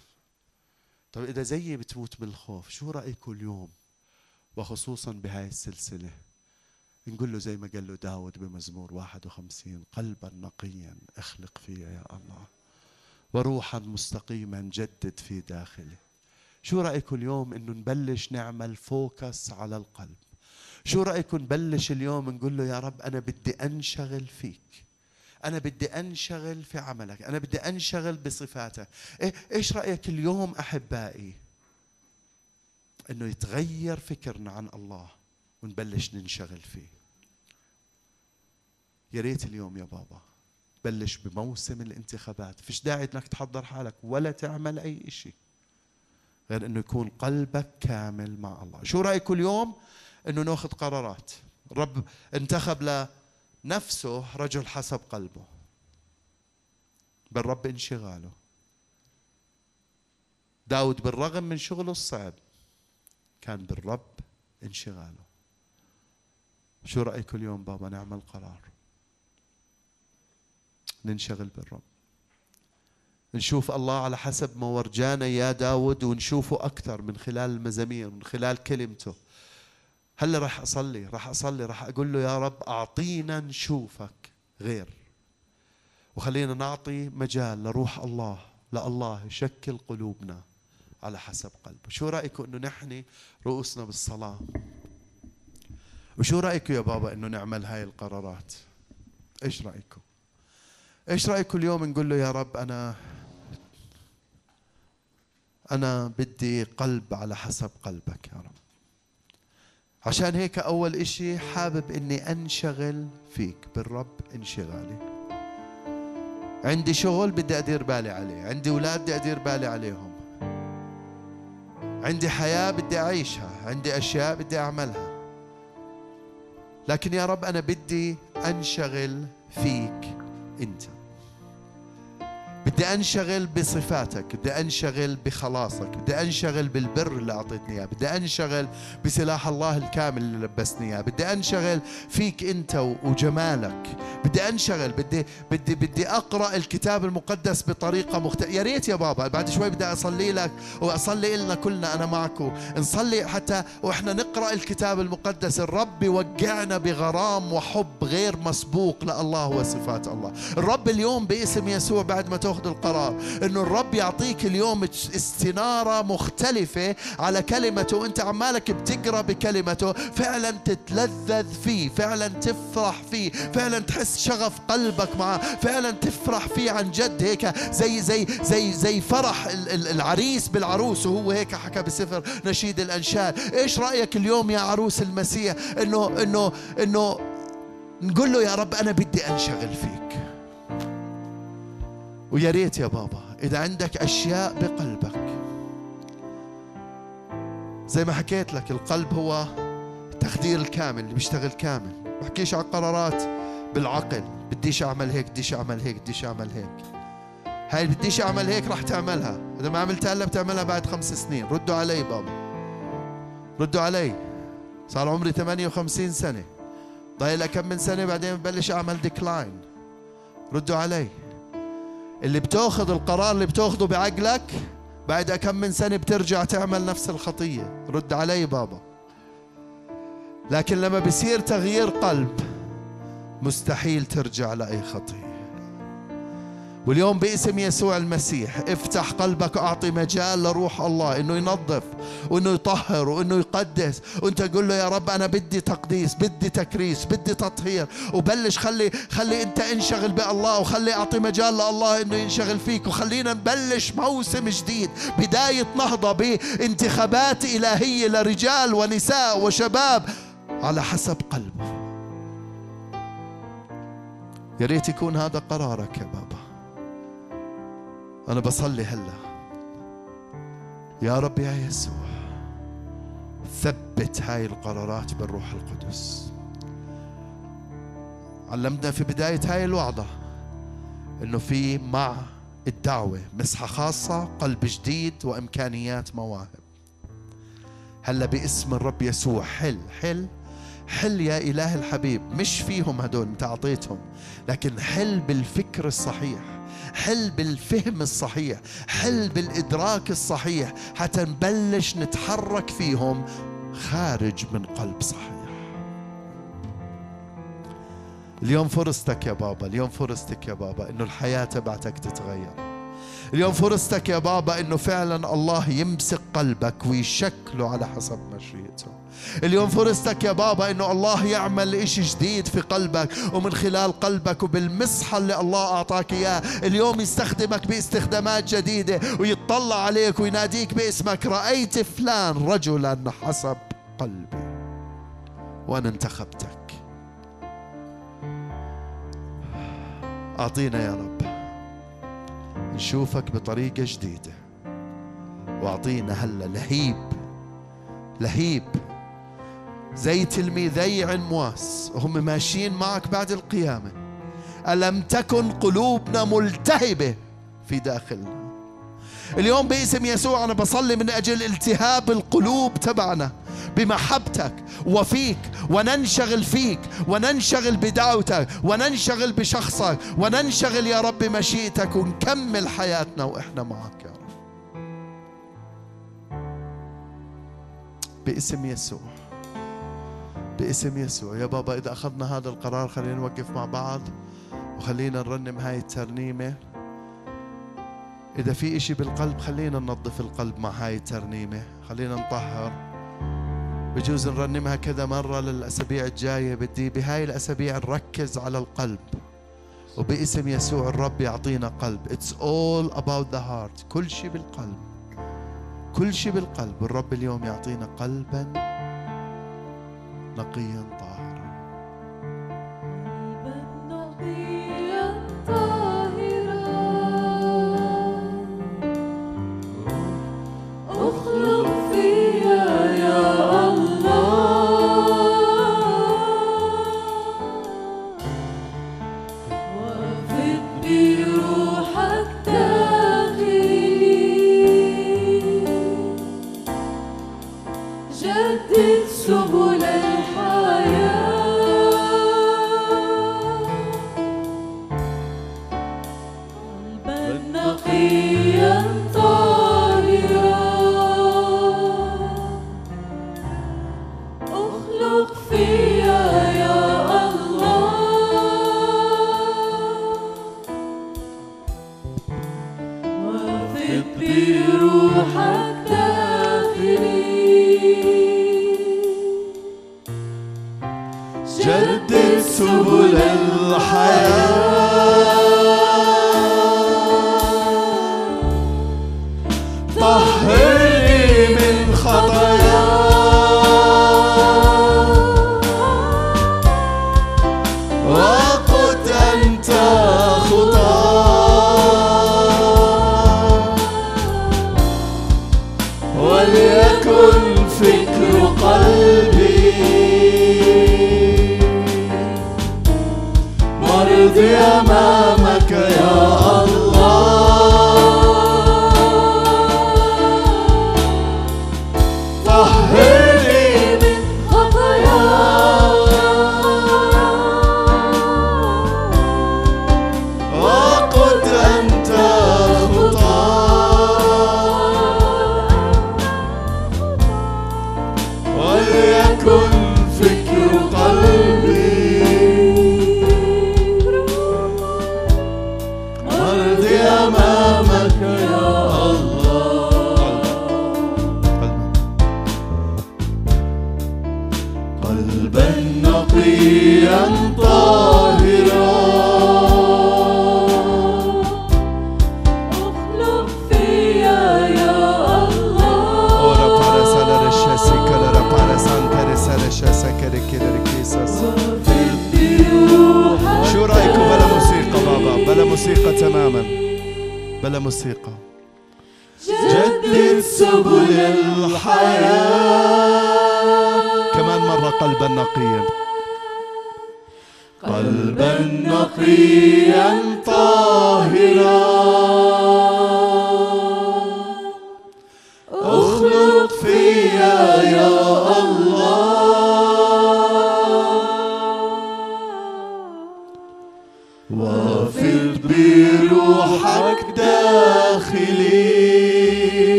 طيب إذا زيي بتموت من الخوف شو رايكم اليوم؟ وخصوصا بهاي السلسلة. نقول له زي ما قال له داود بمزمور 51 قلبا نقيا اخلق فيا يا الله وروحا مستقيما جدد في داخلي. شو رأيكم اليوم إنه نبلش نعمل فوكس على القلب؟ شو رأيكم نبلش اليوم نقول له يا رب أنا بدي أنشغل فيك أنا بدي أنشغل في عملك أنا بدي أنشغل بصفاتك. إيه إيش رأيك اليوم أحبائي؟ أنه يتغير فكرنا عن الله ونبلش ننشغل فيه. يا ريت اليوم يا بابا. بلش بموسم الانتخابات. فيش داعي إنك تحضر حالك ولا تعمل أي شيء غير إنه يكون قلبك كامل مع الله. شو رايكم اليوم؟ إنه ناخذ قرارات. الرب انتخب لنفسه رجل حسب قلبه. بالرب انشغاله. داود بالرغم من شغله الصعب كان بالرب انشغاله. شو رأيكم اليوم بابا؟ نعمل قرار. ننشغل بالرب. نشوف الله على حسب ما ورجانا يا داود ونشوفه أكثر من خلال المزامير من خلال كلمته. هلا راح أصلي؟ راح أصلي راح أقول له يا رب أعطينا نشوفك غير. وخلينا نعطي مجال لروح الله لله يشكل قلوبنا على حسب قلبه. شو رأيكم أنه نحن رؤوسنا بالصلاة؟ وشو رأيكم يا بابا أنه نعمل هاي القرارات؟ إيش رأيكم؟ إيش رايكم اليوم نقول له يا رب أنا أنا بدي قلب على حسب قلبك يا رب. عشان هيك أول إشي حابب إني أنشغل فيك بالرب انشغالي. عندي شغل بدي أدير بالي عليه عندي أولاد بدي أدير بالي عليهم عندي حياة بدي أعيشها عندي أشياء بدي أعملها. لكن يا رب أنا بدي أنشغل فيك أنت. بدي أنشغل بصفاتك بدي أنشغل بخلاصك بدي أنشغل بالبر اللي أعطيتني إياه بدي أنشغل بسلاح الله الكامل اللي لبسني إياه بدي أنشغل فيك أنت وجمالك. بدي أنشغل بدي بدي بدي أقرأ الكتاب المقدس بطريقة مختلفه يا ريت يا بابا بعد شوي بدي أصلي لك وأصلي لنا كلنا أنا معكم نصلي حتى وإحنا نقرأ الكتاب المقدس الرب يوقعنا بغرام وحب غير مسبوق لله وصفات الله. الرب اليوم باسم يسوع بعد ما تأخذ القرار إنه الرب يعطيك اليوم استنارة مختلفة على كلمته وأنت عمالك بتقرأ بكلمته فعلا تتلذذ فيه فعلا تفرح فيه فعلا تحس شغف قلبك معه فعلا تفرح فيه عن جد هيك زي زي زي زي فرح العريس بالعروس وهو هيك حكى بسفر نشيد الأنشاد. إيش رأيك اليوم يا عروس المسيح؟ إنه إنه إنه نقول له يا رب أنا بدي أنشغل فيك. ويا ريت يا بابا إذا عندك أشياء بقلبك. زي ما حكيت لك القلب هو التخدير الكامل اللي بيشتغل كامل. بحكيش على قرارات بالعقل بديش أعمل هيك بديش أعمل هيك بديش أعمل هيك. هاي بديش أعمل هيك راح تعملها. إذا ما عملتها إلا بتعملها بعد خمس سنين. ردوا علي بابا. ردوا علي. صار عمري 58 سنة. ضايل كم من سنة بعدين ببلش أعمل decline ردوا علي. اللي بتاخذ القرار اللي بتاخذه بعقلك بعد كم من سنة بترجع تعمل نفس الخطية. رد علي بابا. لكن لما بصير تغيير قلب مستحيل ترجع لأي خطية. واليوم باسم يسوع المسيح افتح قلبك واعطي مجال لروح الله إنه ينظف وإنه يطهر وإنه يقدس. وأنت قول له يا رب أنا بدي تقديس بدي تكريس بدي تطهير. وبلش خلي خلي أنت انشغل بالله وخلي أعطي مجال لله إنه ينشغل فيك. وخلينا نبلش موسم جديد بداية نهضة بانتخابات إلهية لرجال ونساء وشباب على حسب قلبه. يا ريت يكون هذا قرارك يا بابا. أنا بصلي هلا. يا رب يا يسوع ثبت هاي القرارات بالروح القدس. علمنا في بداية هاي الوعظة إنه في مع الدعوة مسحة خاصة قلب جديد وإمكانيات مواهب. هلا باسم الرب يسوع حل حل حل يا إله الحبيب. مش فيهم هدول انت اعطيتهم لكن حل بالفكر الصحيح. حل بالفهم الصحيح حل بالإدراك الصحيح حتى نبلش نتحرك فيهم خارج من قلب صحيح. اليوم فرصتك يا بابا اليوم فرصتك يا بابا إنه الحياة تبعتك تتغير. اليوم فرصتك يا بابا إنه فعلا الله يمسك قلبك ويشكله على حسب مشيئته. اليوم فرصتك يا بابا إنه الله يعمل إشي جديد في قلبك ومن خلال قلبك وبالمسحة اللي الله أعطاك إياه. اليوم يستخدمك باستخدامات جديدة ويطلع عليك ويناديك باسمك. رأيت فلان رجلا حسب قلبي. وأنا انتخبتك. أعطينا يا رب. نشوفك بطريقة جديدة. واعطينا هلا لهيب. لهيب. زي تلميذي عنواس. وهم ماشيين معك بعد القيامة. ألم تكن قلوبنا ملتهبة في داخلنا؟ اليوم باسم يسوع أنا بصلي من أجل التهاب القلوب تبعنا. بمحبتك وفيك وننشغل فيك وننشغل بدعوتك وننشغل بشخصك وننشغل يا رب بمشيئتك ونكمل حياتنا وإحنا معك يا رب. باسم يسوع باسم يسوع. يا بابا إذا أخذنا هذا القرار خلينا نوقف مع بعض وخلينا نرنم هاي الترنيمة. إذا في إشي بالقلب خلينا ننظف القلب مع هاي الترنيمة خلينا نطهر. بجوز نرنمها كذا مرة للأسابيع الجاية. بدي بهاي الأسابيع نركز على القلب. وباسم يسوع الرب يعطينا قلب. It's all about the heart. كل شيء بالقلب. كل شيء بالقلب. والرب اليوم يعطينا قلبا نقيا.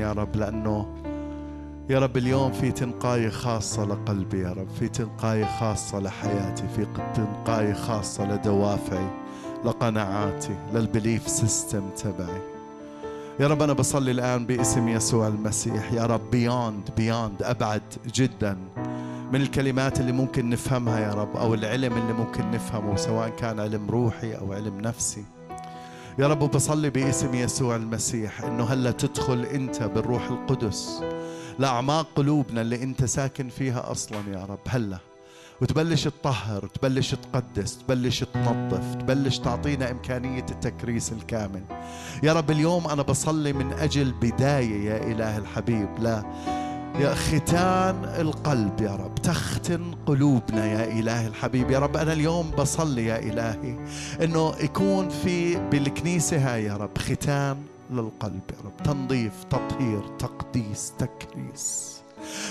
يا رب لأنه يا رب اليوم في تنقاية خاصة لقلبي يا رب في تنقاية خاصة لحياتي في تنقاية خاصة لدوافعي لقناعاتي لل belief system تبعي. يا رب أنا بصلي الآن باسم يسوع المسيح. يا رب beyond beyond أبعد جدا من الكلمات اللي ممكن نفهمها يا رب أو العلم اللي ممكن نفهمه سواء كان علم روحي أو علم نفسي. يا رب بصلي باسم يسوع المسيح إنه هلأ تدخل أنت بالروح القدس. لاعماق قلوبنا اللي أنت ساكن فيها أصلا يا رب هلأ. وتبلش تطهر تبلش تقدس تبلش تنظف تبلش تعطينا إمكانية التكريس الكامل. يا رب اليوم أنا بصلي من أجل بداية يا إله الحبيب لا. يا ختان القلب يا رب تختن قلوبنا يا إله الحبيب. يا رب أنا اليوم بصلي يا إلهي أنه يكون في بالكنيسة هاي يا رب ختان للقلب يا رب. تنظيف تطهير تقديس تكريس.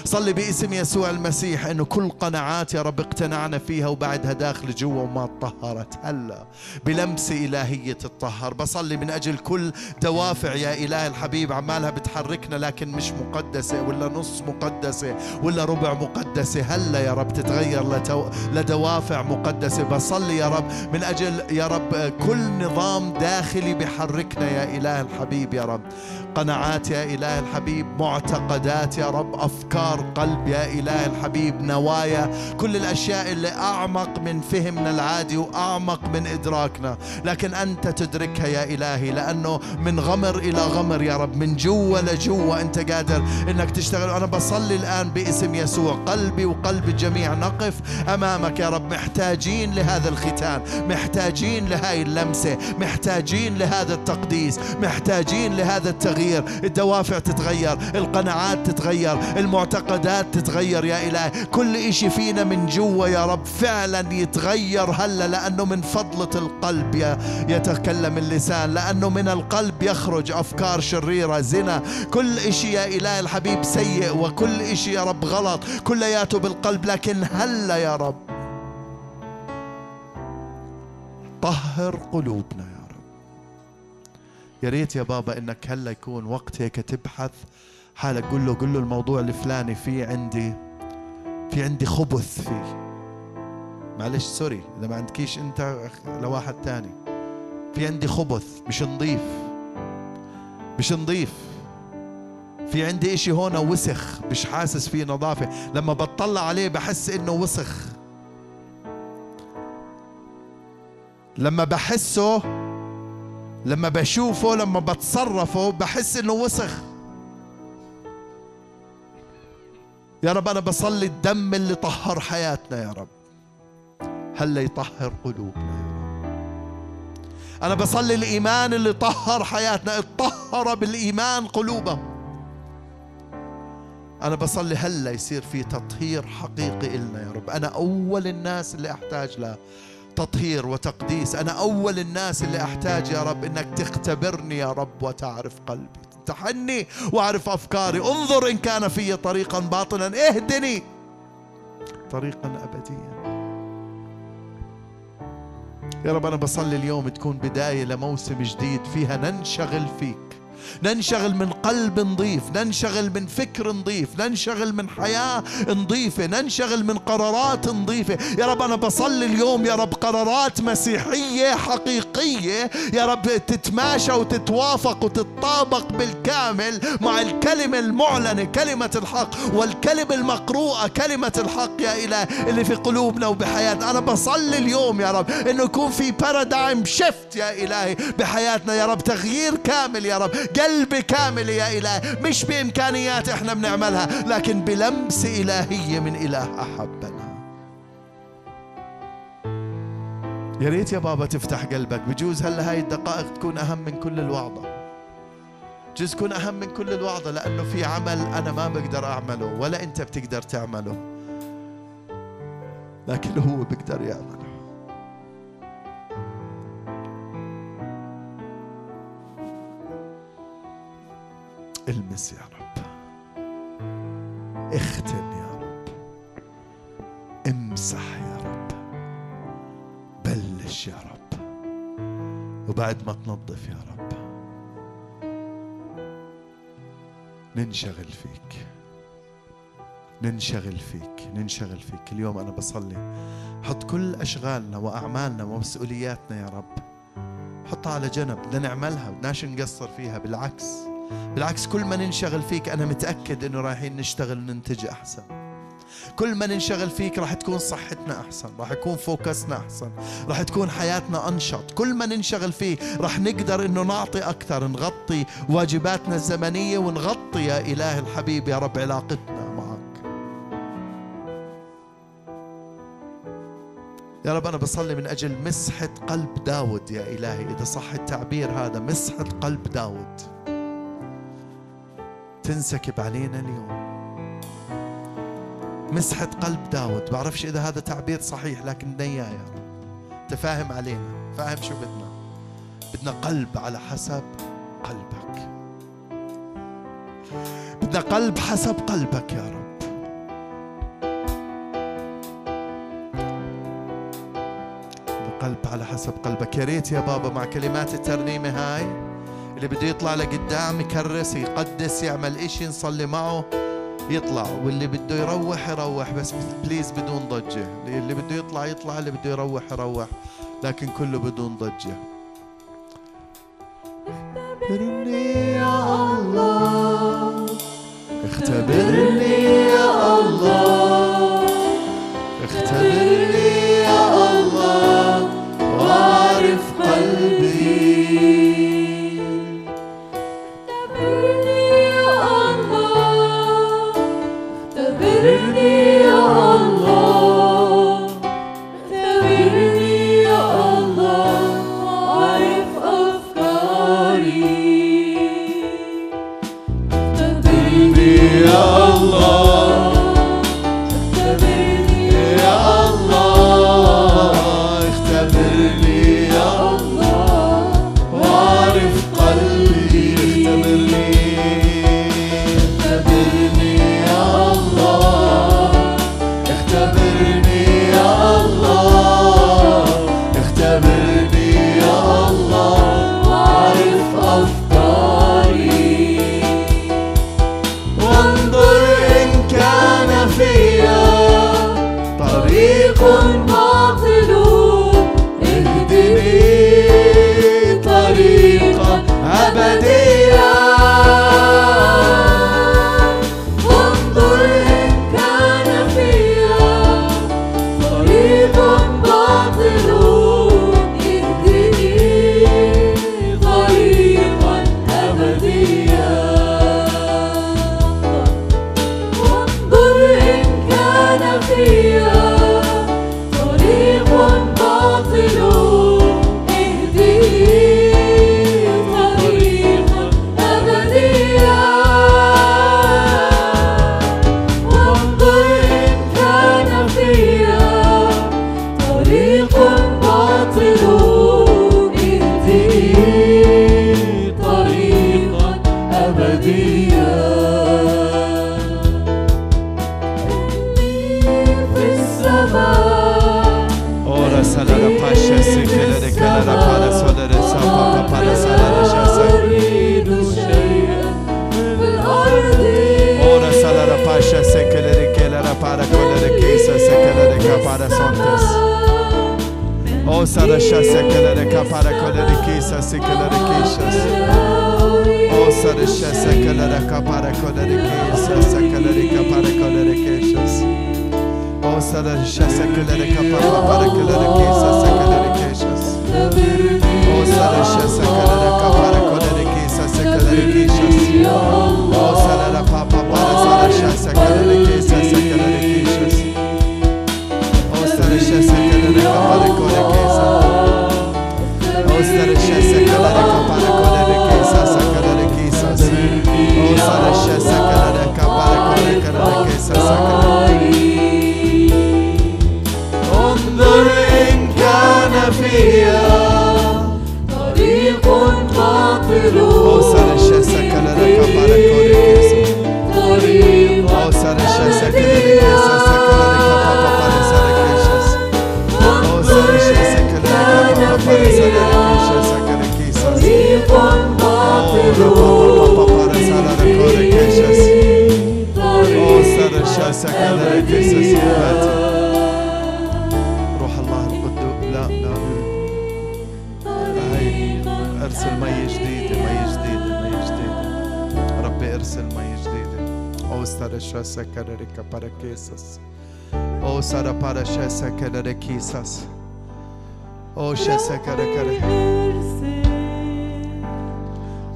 صلي باسم يسوع المسيح إنه كل قناعات يا رب اقتنعنا فيها وبعدها داخل جوا وما تطهرت. هلا بلمسه إلهية تطهر بصلي من أجل كل دوافع يا إله الحبيب. عمالها بتحركنا لكن مش مقدسة ولا نص مقدسة ولا ربع مقدسة. هلا يا رب تتغير لتو... لدوافع مقدسة. بصلي يا رب من أجل يا رب كل نظام داخلي بحركنا يا إله الحبيب يا رب. قناعات يا إله الحبيب معتقدات يا رب أفكار قلب يا إله الحبيب نوايا كل الأشياء اللي أعمق من فهمنا العادي وأعمق من إدراكنا. لكن أنت تدركها يا إلهي لأنه من غمر إلى غمر يا رب من جوا لجوا أنت قادر أنك تشتغل. أنا بصلي الآن باسم يسوع قلبي وقلب الجميع نقف أمامك يا رب. محتاجين لهذا الختان محتاجين لهاي اللمسة محتاجين لهذا التقديس محتاجين لهذا التغيير. الدوافع تتغير القناعات تتغير المعتقدات تتغير. يا إلهي كل إشي فينا من جوا يا رب فعلا يتغير هلأ لأنه من فضلة القلب يا يتكلم اللسان لأنه من القلب يخرج أفكار شريرة زنا. كل إشي يا إله الحبيب سيء وكل إشي يا رب غلط. كلياته بالقلب لكن هلأ يا رب طهر قلوبنا. يا ريت يا بابا إنك هلا يكون وقت هيك تبحث. حالك قل له قل له الموضوع الفلاني في عندي في عندي خبث فيه. معلش سوري إذا ما عندكيش أنت لواحد تاني. في عندي خبث مش نظيف مش نظيف في عندي إشي هون وسخ مش حاسس فيه نظافة. لما بطلع عليه بحس إنه وسخ. لما بحسه لما بشوفه لما بتصرفه بحس إنه وسخ. يا رب أنا بصلي الدم اللي طهر حياتنا يا رب. هلا يطهر قلوبنا يا رب؟ أنا بصلي الإيمان اللي طهر حياتنا اتطهر بالإيمان قلوبهم. أنا بصلي هلا يصير في تطهير حقيقي إلنا يا رب؟ أنا أول الناس اللي أحتاج له تطهير وتقديس. أنا أول الناس اللي أحتاج يا رب إنك تختبرني يا رب وتعرف قلبي تحني وأعرف أفكاري. انظر إن كان في طريقا باطلا. اهدني طريقا أبديا. يا رب أنا بصلي اليوم تكون بداية لموسم جديد فيها ننشغل فيك. ننشغل من قلب نظيف ننشغل من فكر نظيف ننشغل من حياة نظيفة ننشغل من قرارات نظيفة يا رب أنا بصلي اليوم يا رب قرارات مسيحية حقيقية. يا رب تتماشى وتتوافق وتتطابق بالكامل مع الكلمة المعلنة كلمة الحق والكلمة المقروءة كلمة الحق يا إله اللي في قلوبنا وبحياتنا. أنا بصلي اليوم يا رب إنه يكون في بارادايم شيفت يا إلهي بحياتنا. يا رب تغيير كامل يا رب. قلب كامل يا إله. مش بإمكانيات إحنا بنعملها لكن بلمسة إلهية من إله أحبنا. يا ريت يا بابا تفتح قلبك. بجوز هلا هاي الدقائق تكون أهم من كل الوعظة. بجوز تكون أهم من كل الوعظة لأنه في عمل أنا ما بقدر أعمله ولا أنت بتقدر تعمله. لكن هو بيقدر يعمله المس يا رب. اختن يا رب. امسح يا رب. بلش يا رب. وبعد ما تنظف يا رب. ننشغل فيك. ننشغل فيك. ننشغل فيك. اليوم أنا بصلي. حط كل أشغالنا وأعمالنا ومسؤولياتنا يا رب. حطها على جنب. بدنا نعملها بدناش نقصر فيها. بالعكس. بالعكس كل ما ننشغل فيك أنا متأكد إنه رايحين نشتغل وننتج أحسن. كل ما ننشغل فيك راح تكون صحتنا أحسن راح يكون فوكسنا أحسن راح تكون حياتنا أنشط. كل ما ننشغل فيه راح نقدر أنه نعطي أكثر نغطي واجباتنا الزمنية ونغطي يا إله الحبيب يا رب علاقتنا معك. يا رب أنا بصلي من أجل مسحة قلب داود يا إلهي. إذا صح التعبير هذا مسحة قلب داود. تنسكب علينا اليوم. مسحة قلب داود. بعرفش إذا هذا تعبير صحيح لكن بدنا إياه يا رب أنت فاهم علينا. فاهم شو بدنا؟ بدنا قلب على حسب قلبك. بدنا قلب حسب قلبك يا رب. قلب على حسب قلبك. يا ريت يا بابا مع كلمات الترنيمة هاي. اللي بده يطلع لقدام يكرس يقدس يعمل إشي نصلي معه يطلع. واللي بده يروح يروح. بس بليز بدون ضجة. اللي بده يطلع يطلع. اللي بده يروح يروح. لكن كله بدون ضجة. اختبرني يا الله. اختبرني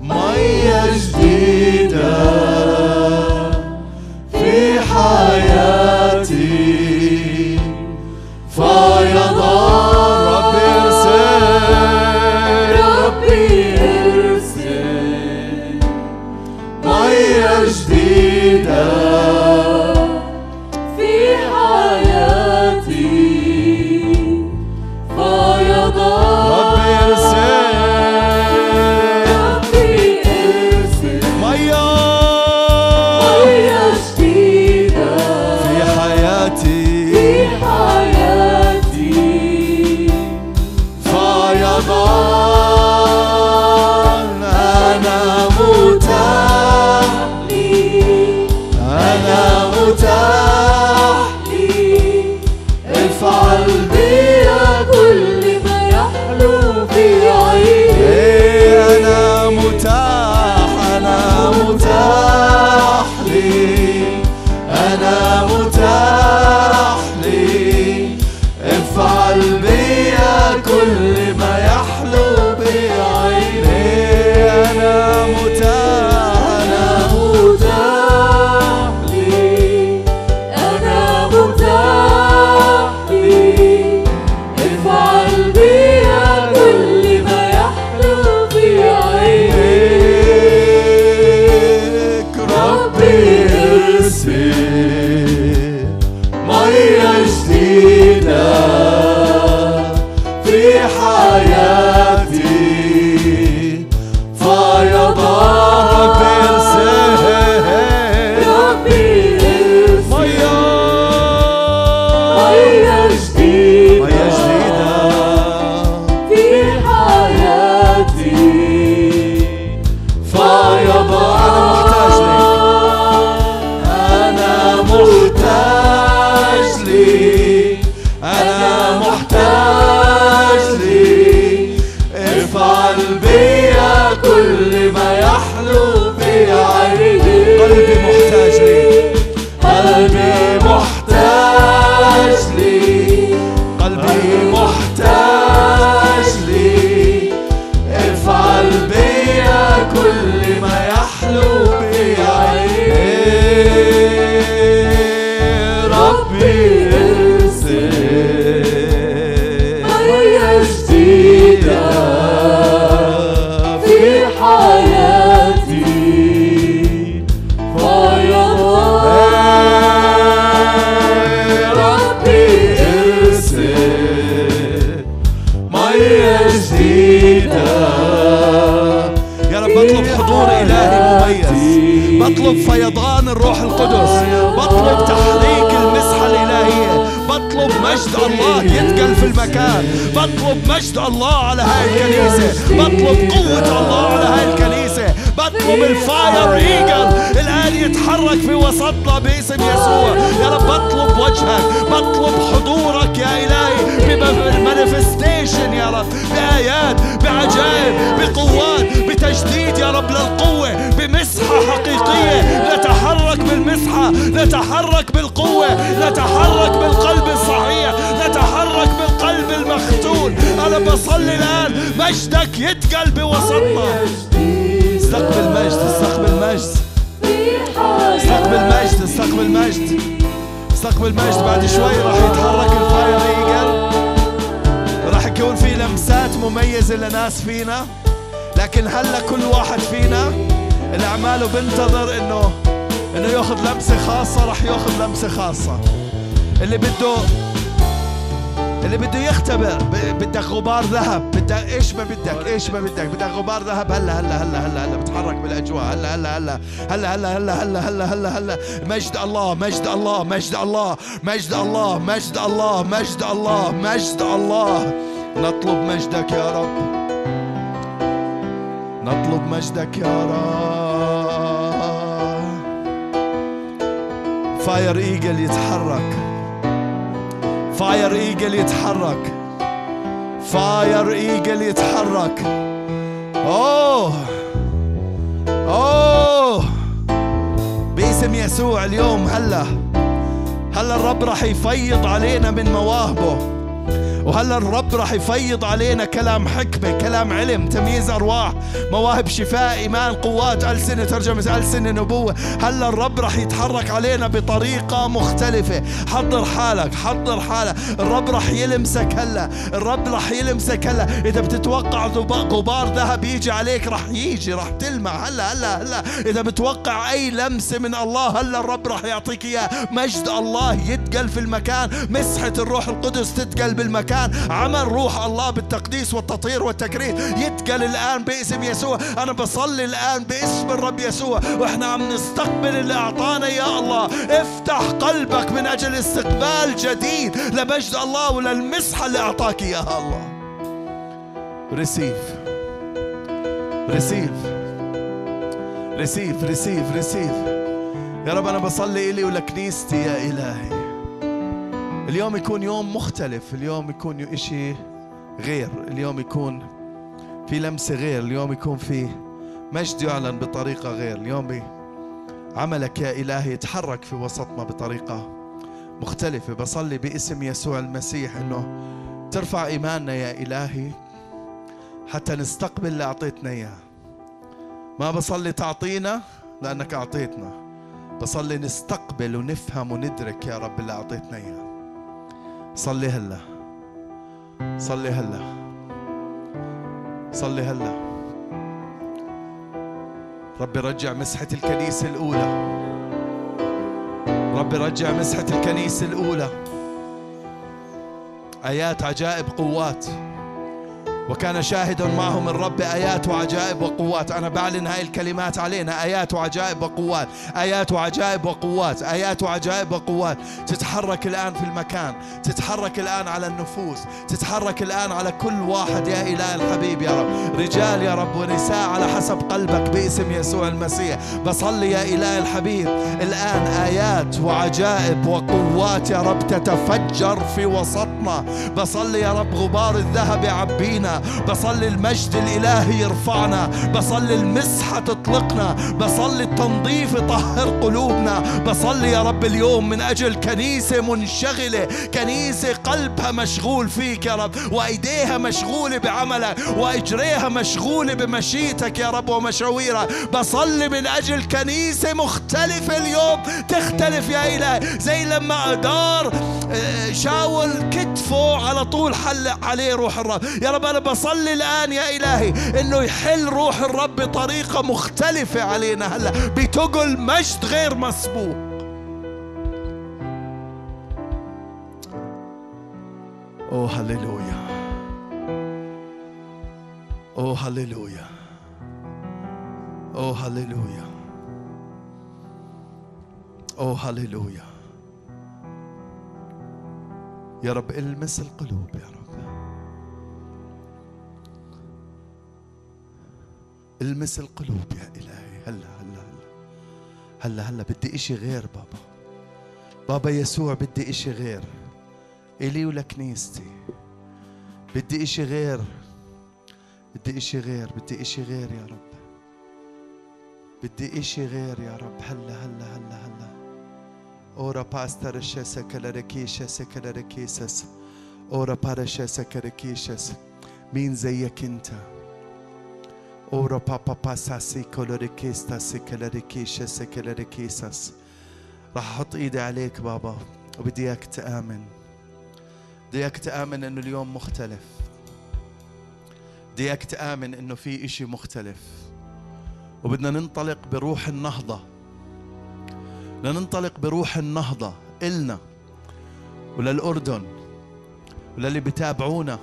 Mãe agida. فيضان الروح القدس. بطلب تحريك المسحة الإلهية بطلب مجد الله يتقل في المكان. بطلب مجد الله على هاي الكنيسة. بطلب قوة الله على هاي الكنيسة. بطلب ال fire eagle الآن يتحرك في وسطنا باسم يسوع. يا رب بطلب وجهك. بطلب حضورك يا إلهي ب manifestation يا رب. بآيات بعجائب بقوات بتجديد يا رب للقوة بمسحة حقيقية. نتحرك بالمسحة نتحرك بالقوة نتحرك بالقلب الصحيح نتحرك بالقلب المختون أنا بصلي الآن. مجدك يتقل بوسطنا. استقبل مجد استقبل مجد استقبل مجد استقبل مجد استقبل مجد بعد شوي راح يتحرك الفاير إيجل. راح يكون في لمسات مميزة لناس فينا. لكن هلا كل واحد فينا اللي اعماله بنتظر انه انه ياخذ لمسة خاصة راح ياخذ لمسة خاصة اللي بده اللي بده يختبر بدك غبار ذهب بدك إيش ما بدك إيش ما بدك بدك غبار ذهب هلا هلا هلا هلا هلا بتحرك بالاجواء هلا هلا هلا هلا هلا هلا هلا هلا هلا هلا مجد الله مجد الله مجد الله مجد الله مجد الله مجد الله مجد الله نطلب مجدك يا رب نطلب مجدك يا رب fire eagle يتحرك fire eagle يتحرك fire eagle يتحرك اوه اوه باسم يسوع اليوم هلا. هلا الرب راح يفيض علينا من مواهبه. وهلا الرب راح يفيض علينا كلام حكمة كلام علم تمييز أرواح مواهب شفاء إيمان قوات ألسنة ترجمة ألسنة نبوة؟ هلا الرب راح يتحرك علينا بطريقة مختلفة؟ حضر حالك حضر حالك. الرب راح يلمسك هلا الرب راح يلمسك هلا. إذا بتتوقع غبار ذهب يجي عليك راح يجي راح تلمع. هلا هلا هلا. إذا بتوقع أي لمسة من الله هلا الرب راح يعطيك إياه مجد الله يتقل في المكان. مسحة الروح القدس تتقل بالمكان. عمل روح الله بالتقديس والتطهير والتكريم. يتقل الآن باسم يسوع. أنا بصلي الآن باسم الرب يسوع. وإحنا عم نستقبل اللي أعطانا يا الله. افتح قلبك من أجل استقبال جديد لمجد الله وللمسحة اللي أعطاك إياها الله. receive receive receive receive receive يا رب أنا بصلي إلي ولكنيستي يا إلهي. اليوم يكون يوم مختلف اليوم يكون إشي غير اليوم يكون في لمسة غير اليوم يكون في مجد يعلن بطريقة غير. اليوم عملك يا إلهي يتحرك في وسطنا بطريقة مختلفة. بصلي باسم يسوع المسيح إنه ترفع إيماننا يا إلهي حتى نستقبل اللي أعطيتنا إياه. ما بصلي تعطينا لأنك أعطيتنا بصلي نستقبل ونفهم وندرك يا رب اللي أعطيتنا إياه. صلي هلا. صلي هلا. صلي هلا. ربي رجع مسحة الكنيسة الأولى. ربي رجع مسحة الكنيسة الأولى. آيات عجائب قوات. وكان شاهدا معهم الرب آيات وعجائب وقوات. أنا بعلن هاي الكلمات علينا. آيات وعجائب وقوات. آيات وعجائب وقوات. آيات وعجائب وقوات. تتحرك الآن في المكان. تتحرك الآن على النفوس. تتحرك الآن على كل واحد. يا إله الحبيب يا رب. رجال يا رب ونساء على حسب قلبك باسم يسوع المسيح. بصلي يا إله الحبيب. الآن آيات وعجائب وقوات يا رب تتفجر في وسطنا. بصلي يا رب غبار الذهب يعبينا بصلي المجد الإلهي يرفعنا بصلي المسحة تطلقنا بصلي التنظيف يطهر قلوبنا بصلي يا رب اليوم من أجل كنيسة منشغلة كنيسة قلبها مشغول فيك يا رب وأيديها مشغولة بعملك وإجريها مشغولة بمشيتك يا رب ومشاويرك بصلي من أجل كنيسة مختلفة اليوم تختلف يا إلهي. زي لما أدار آه، شاول كتفه على طول حل عليه روح الرب. يا رب أنا بصلي الآن يا إلهي إنه يحل روح الرب بطريقة مختلفة علينا هلا بتقل مجد غير مسبوق. أوه هللويا. أوه هللويا. أوه هللويا. أوه هللويا. يا رب المس القلوب يا رب المس القلوب يا إلهي. هلا هلا هلا. هلا هلا بدي إشي غير بابا. بابا يسوع بدي إشي غير. إلي ولكنيستي. بدي إشي غير. بدي إشي غير بدي إشي غير يا رب. بدي إشي غير يا رب. هلا هلا هلا هلا. أورا باستر الشاسة كالاركيشة سكالاركيسس أورا بارشاسة كالاركيشس مين زيك أنت؟ أورا بابا باساسي كولوريكيستا سكالاركيشة سكالاركيسس راح أحط إيدي عليك بابا وبدي إياك تآمن بدي إياك تآمن إنه اليوم مختلف بدي إياك تآمن إنه في إشي مختلف وبدنا ننطلق بروح النهضة بدنا ننطلق بروح النهضة إلنا وللأردن وللي بتابعونا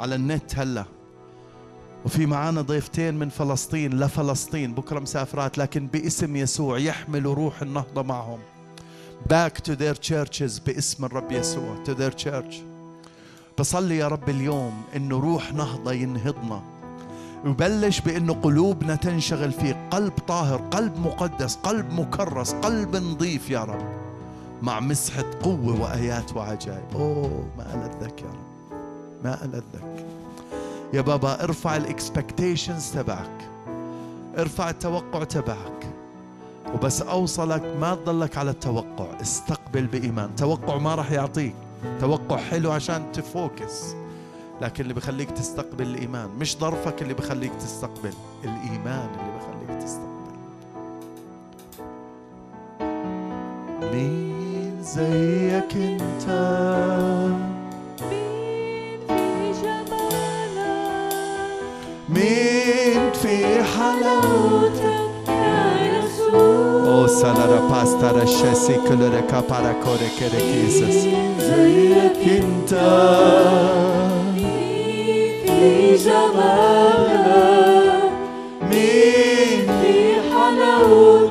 على النت هلا وفي معانا ضيفتين من فلسطين لفلسطين. بكرة مسافرات لكن باسم يسوع يحملوا روح النهضة معهم. Back to their churches باسم الرب يسوع. To their church. بصلي يا رب اليوم انه روح نهضة ينهضنا. ويبلش بانه قلوبنا تنشغل فيه قلب طاهر قلب مقدس قلب مكرس قلب نظيف يا رب. مع مسحة قوة وآيات وعجائب. أوه ما ألذك يا رب. ما ألذك. يا بابا ارفع ال expectations تبعك. ارفع التوقع تبعك. وبس أوصلك ما تضلك على التوقع. استقبل بإيمان. توقع ما راح يعطيك. توقع حلو عشان ت focus. لكن اللي بخليك تستقبل الإيمان. مش ظرفك اللي بخليك تستقبل الإيمان اللي بخليك تستقبل. مين زيك أنت؟ Oh, O salara pastara shesi kulere kapara kore kere kisas. Kinta. mi Min hallowed.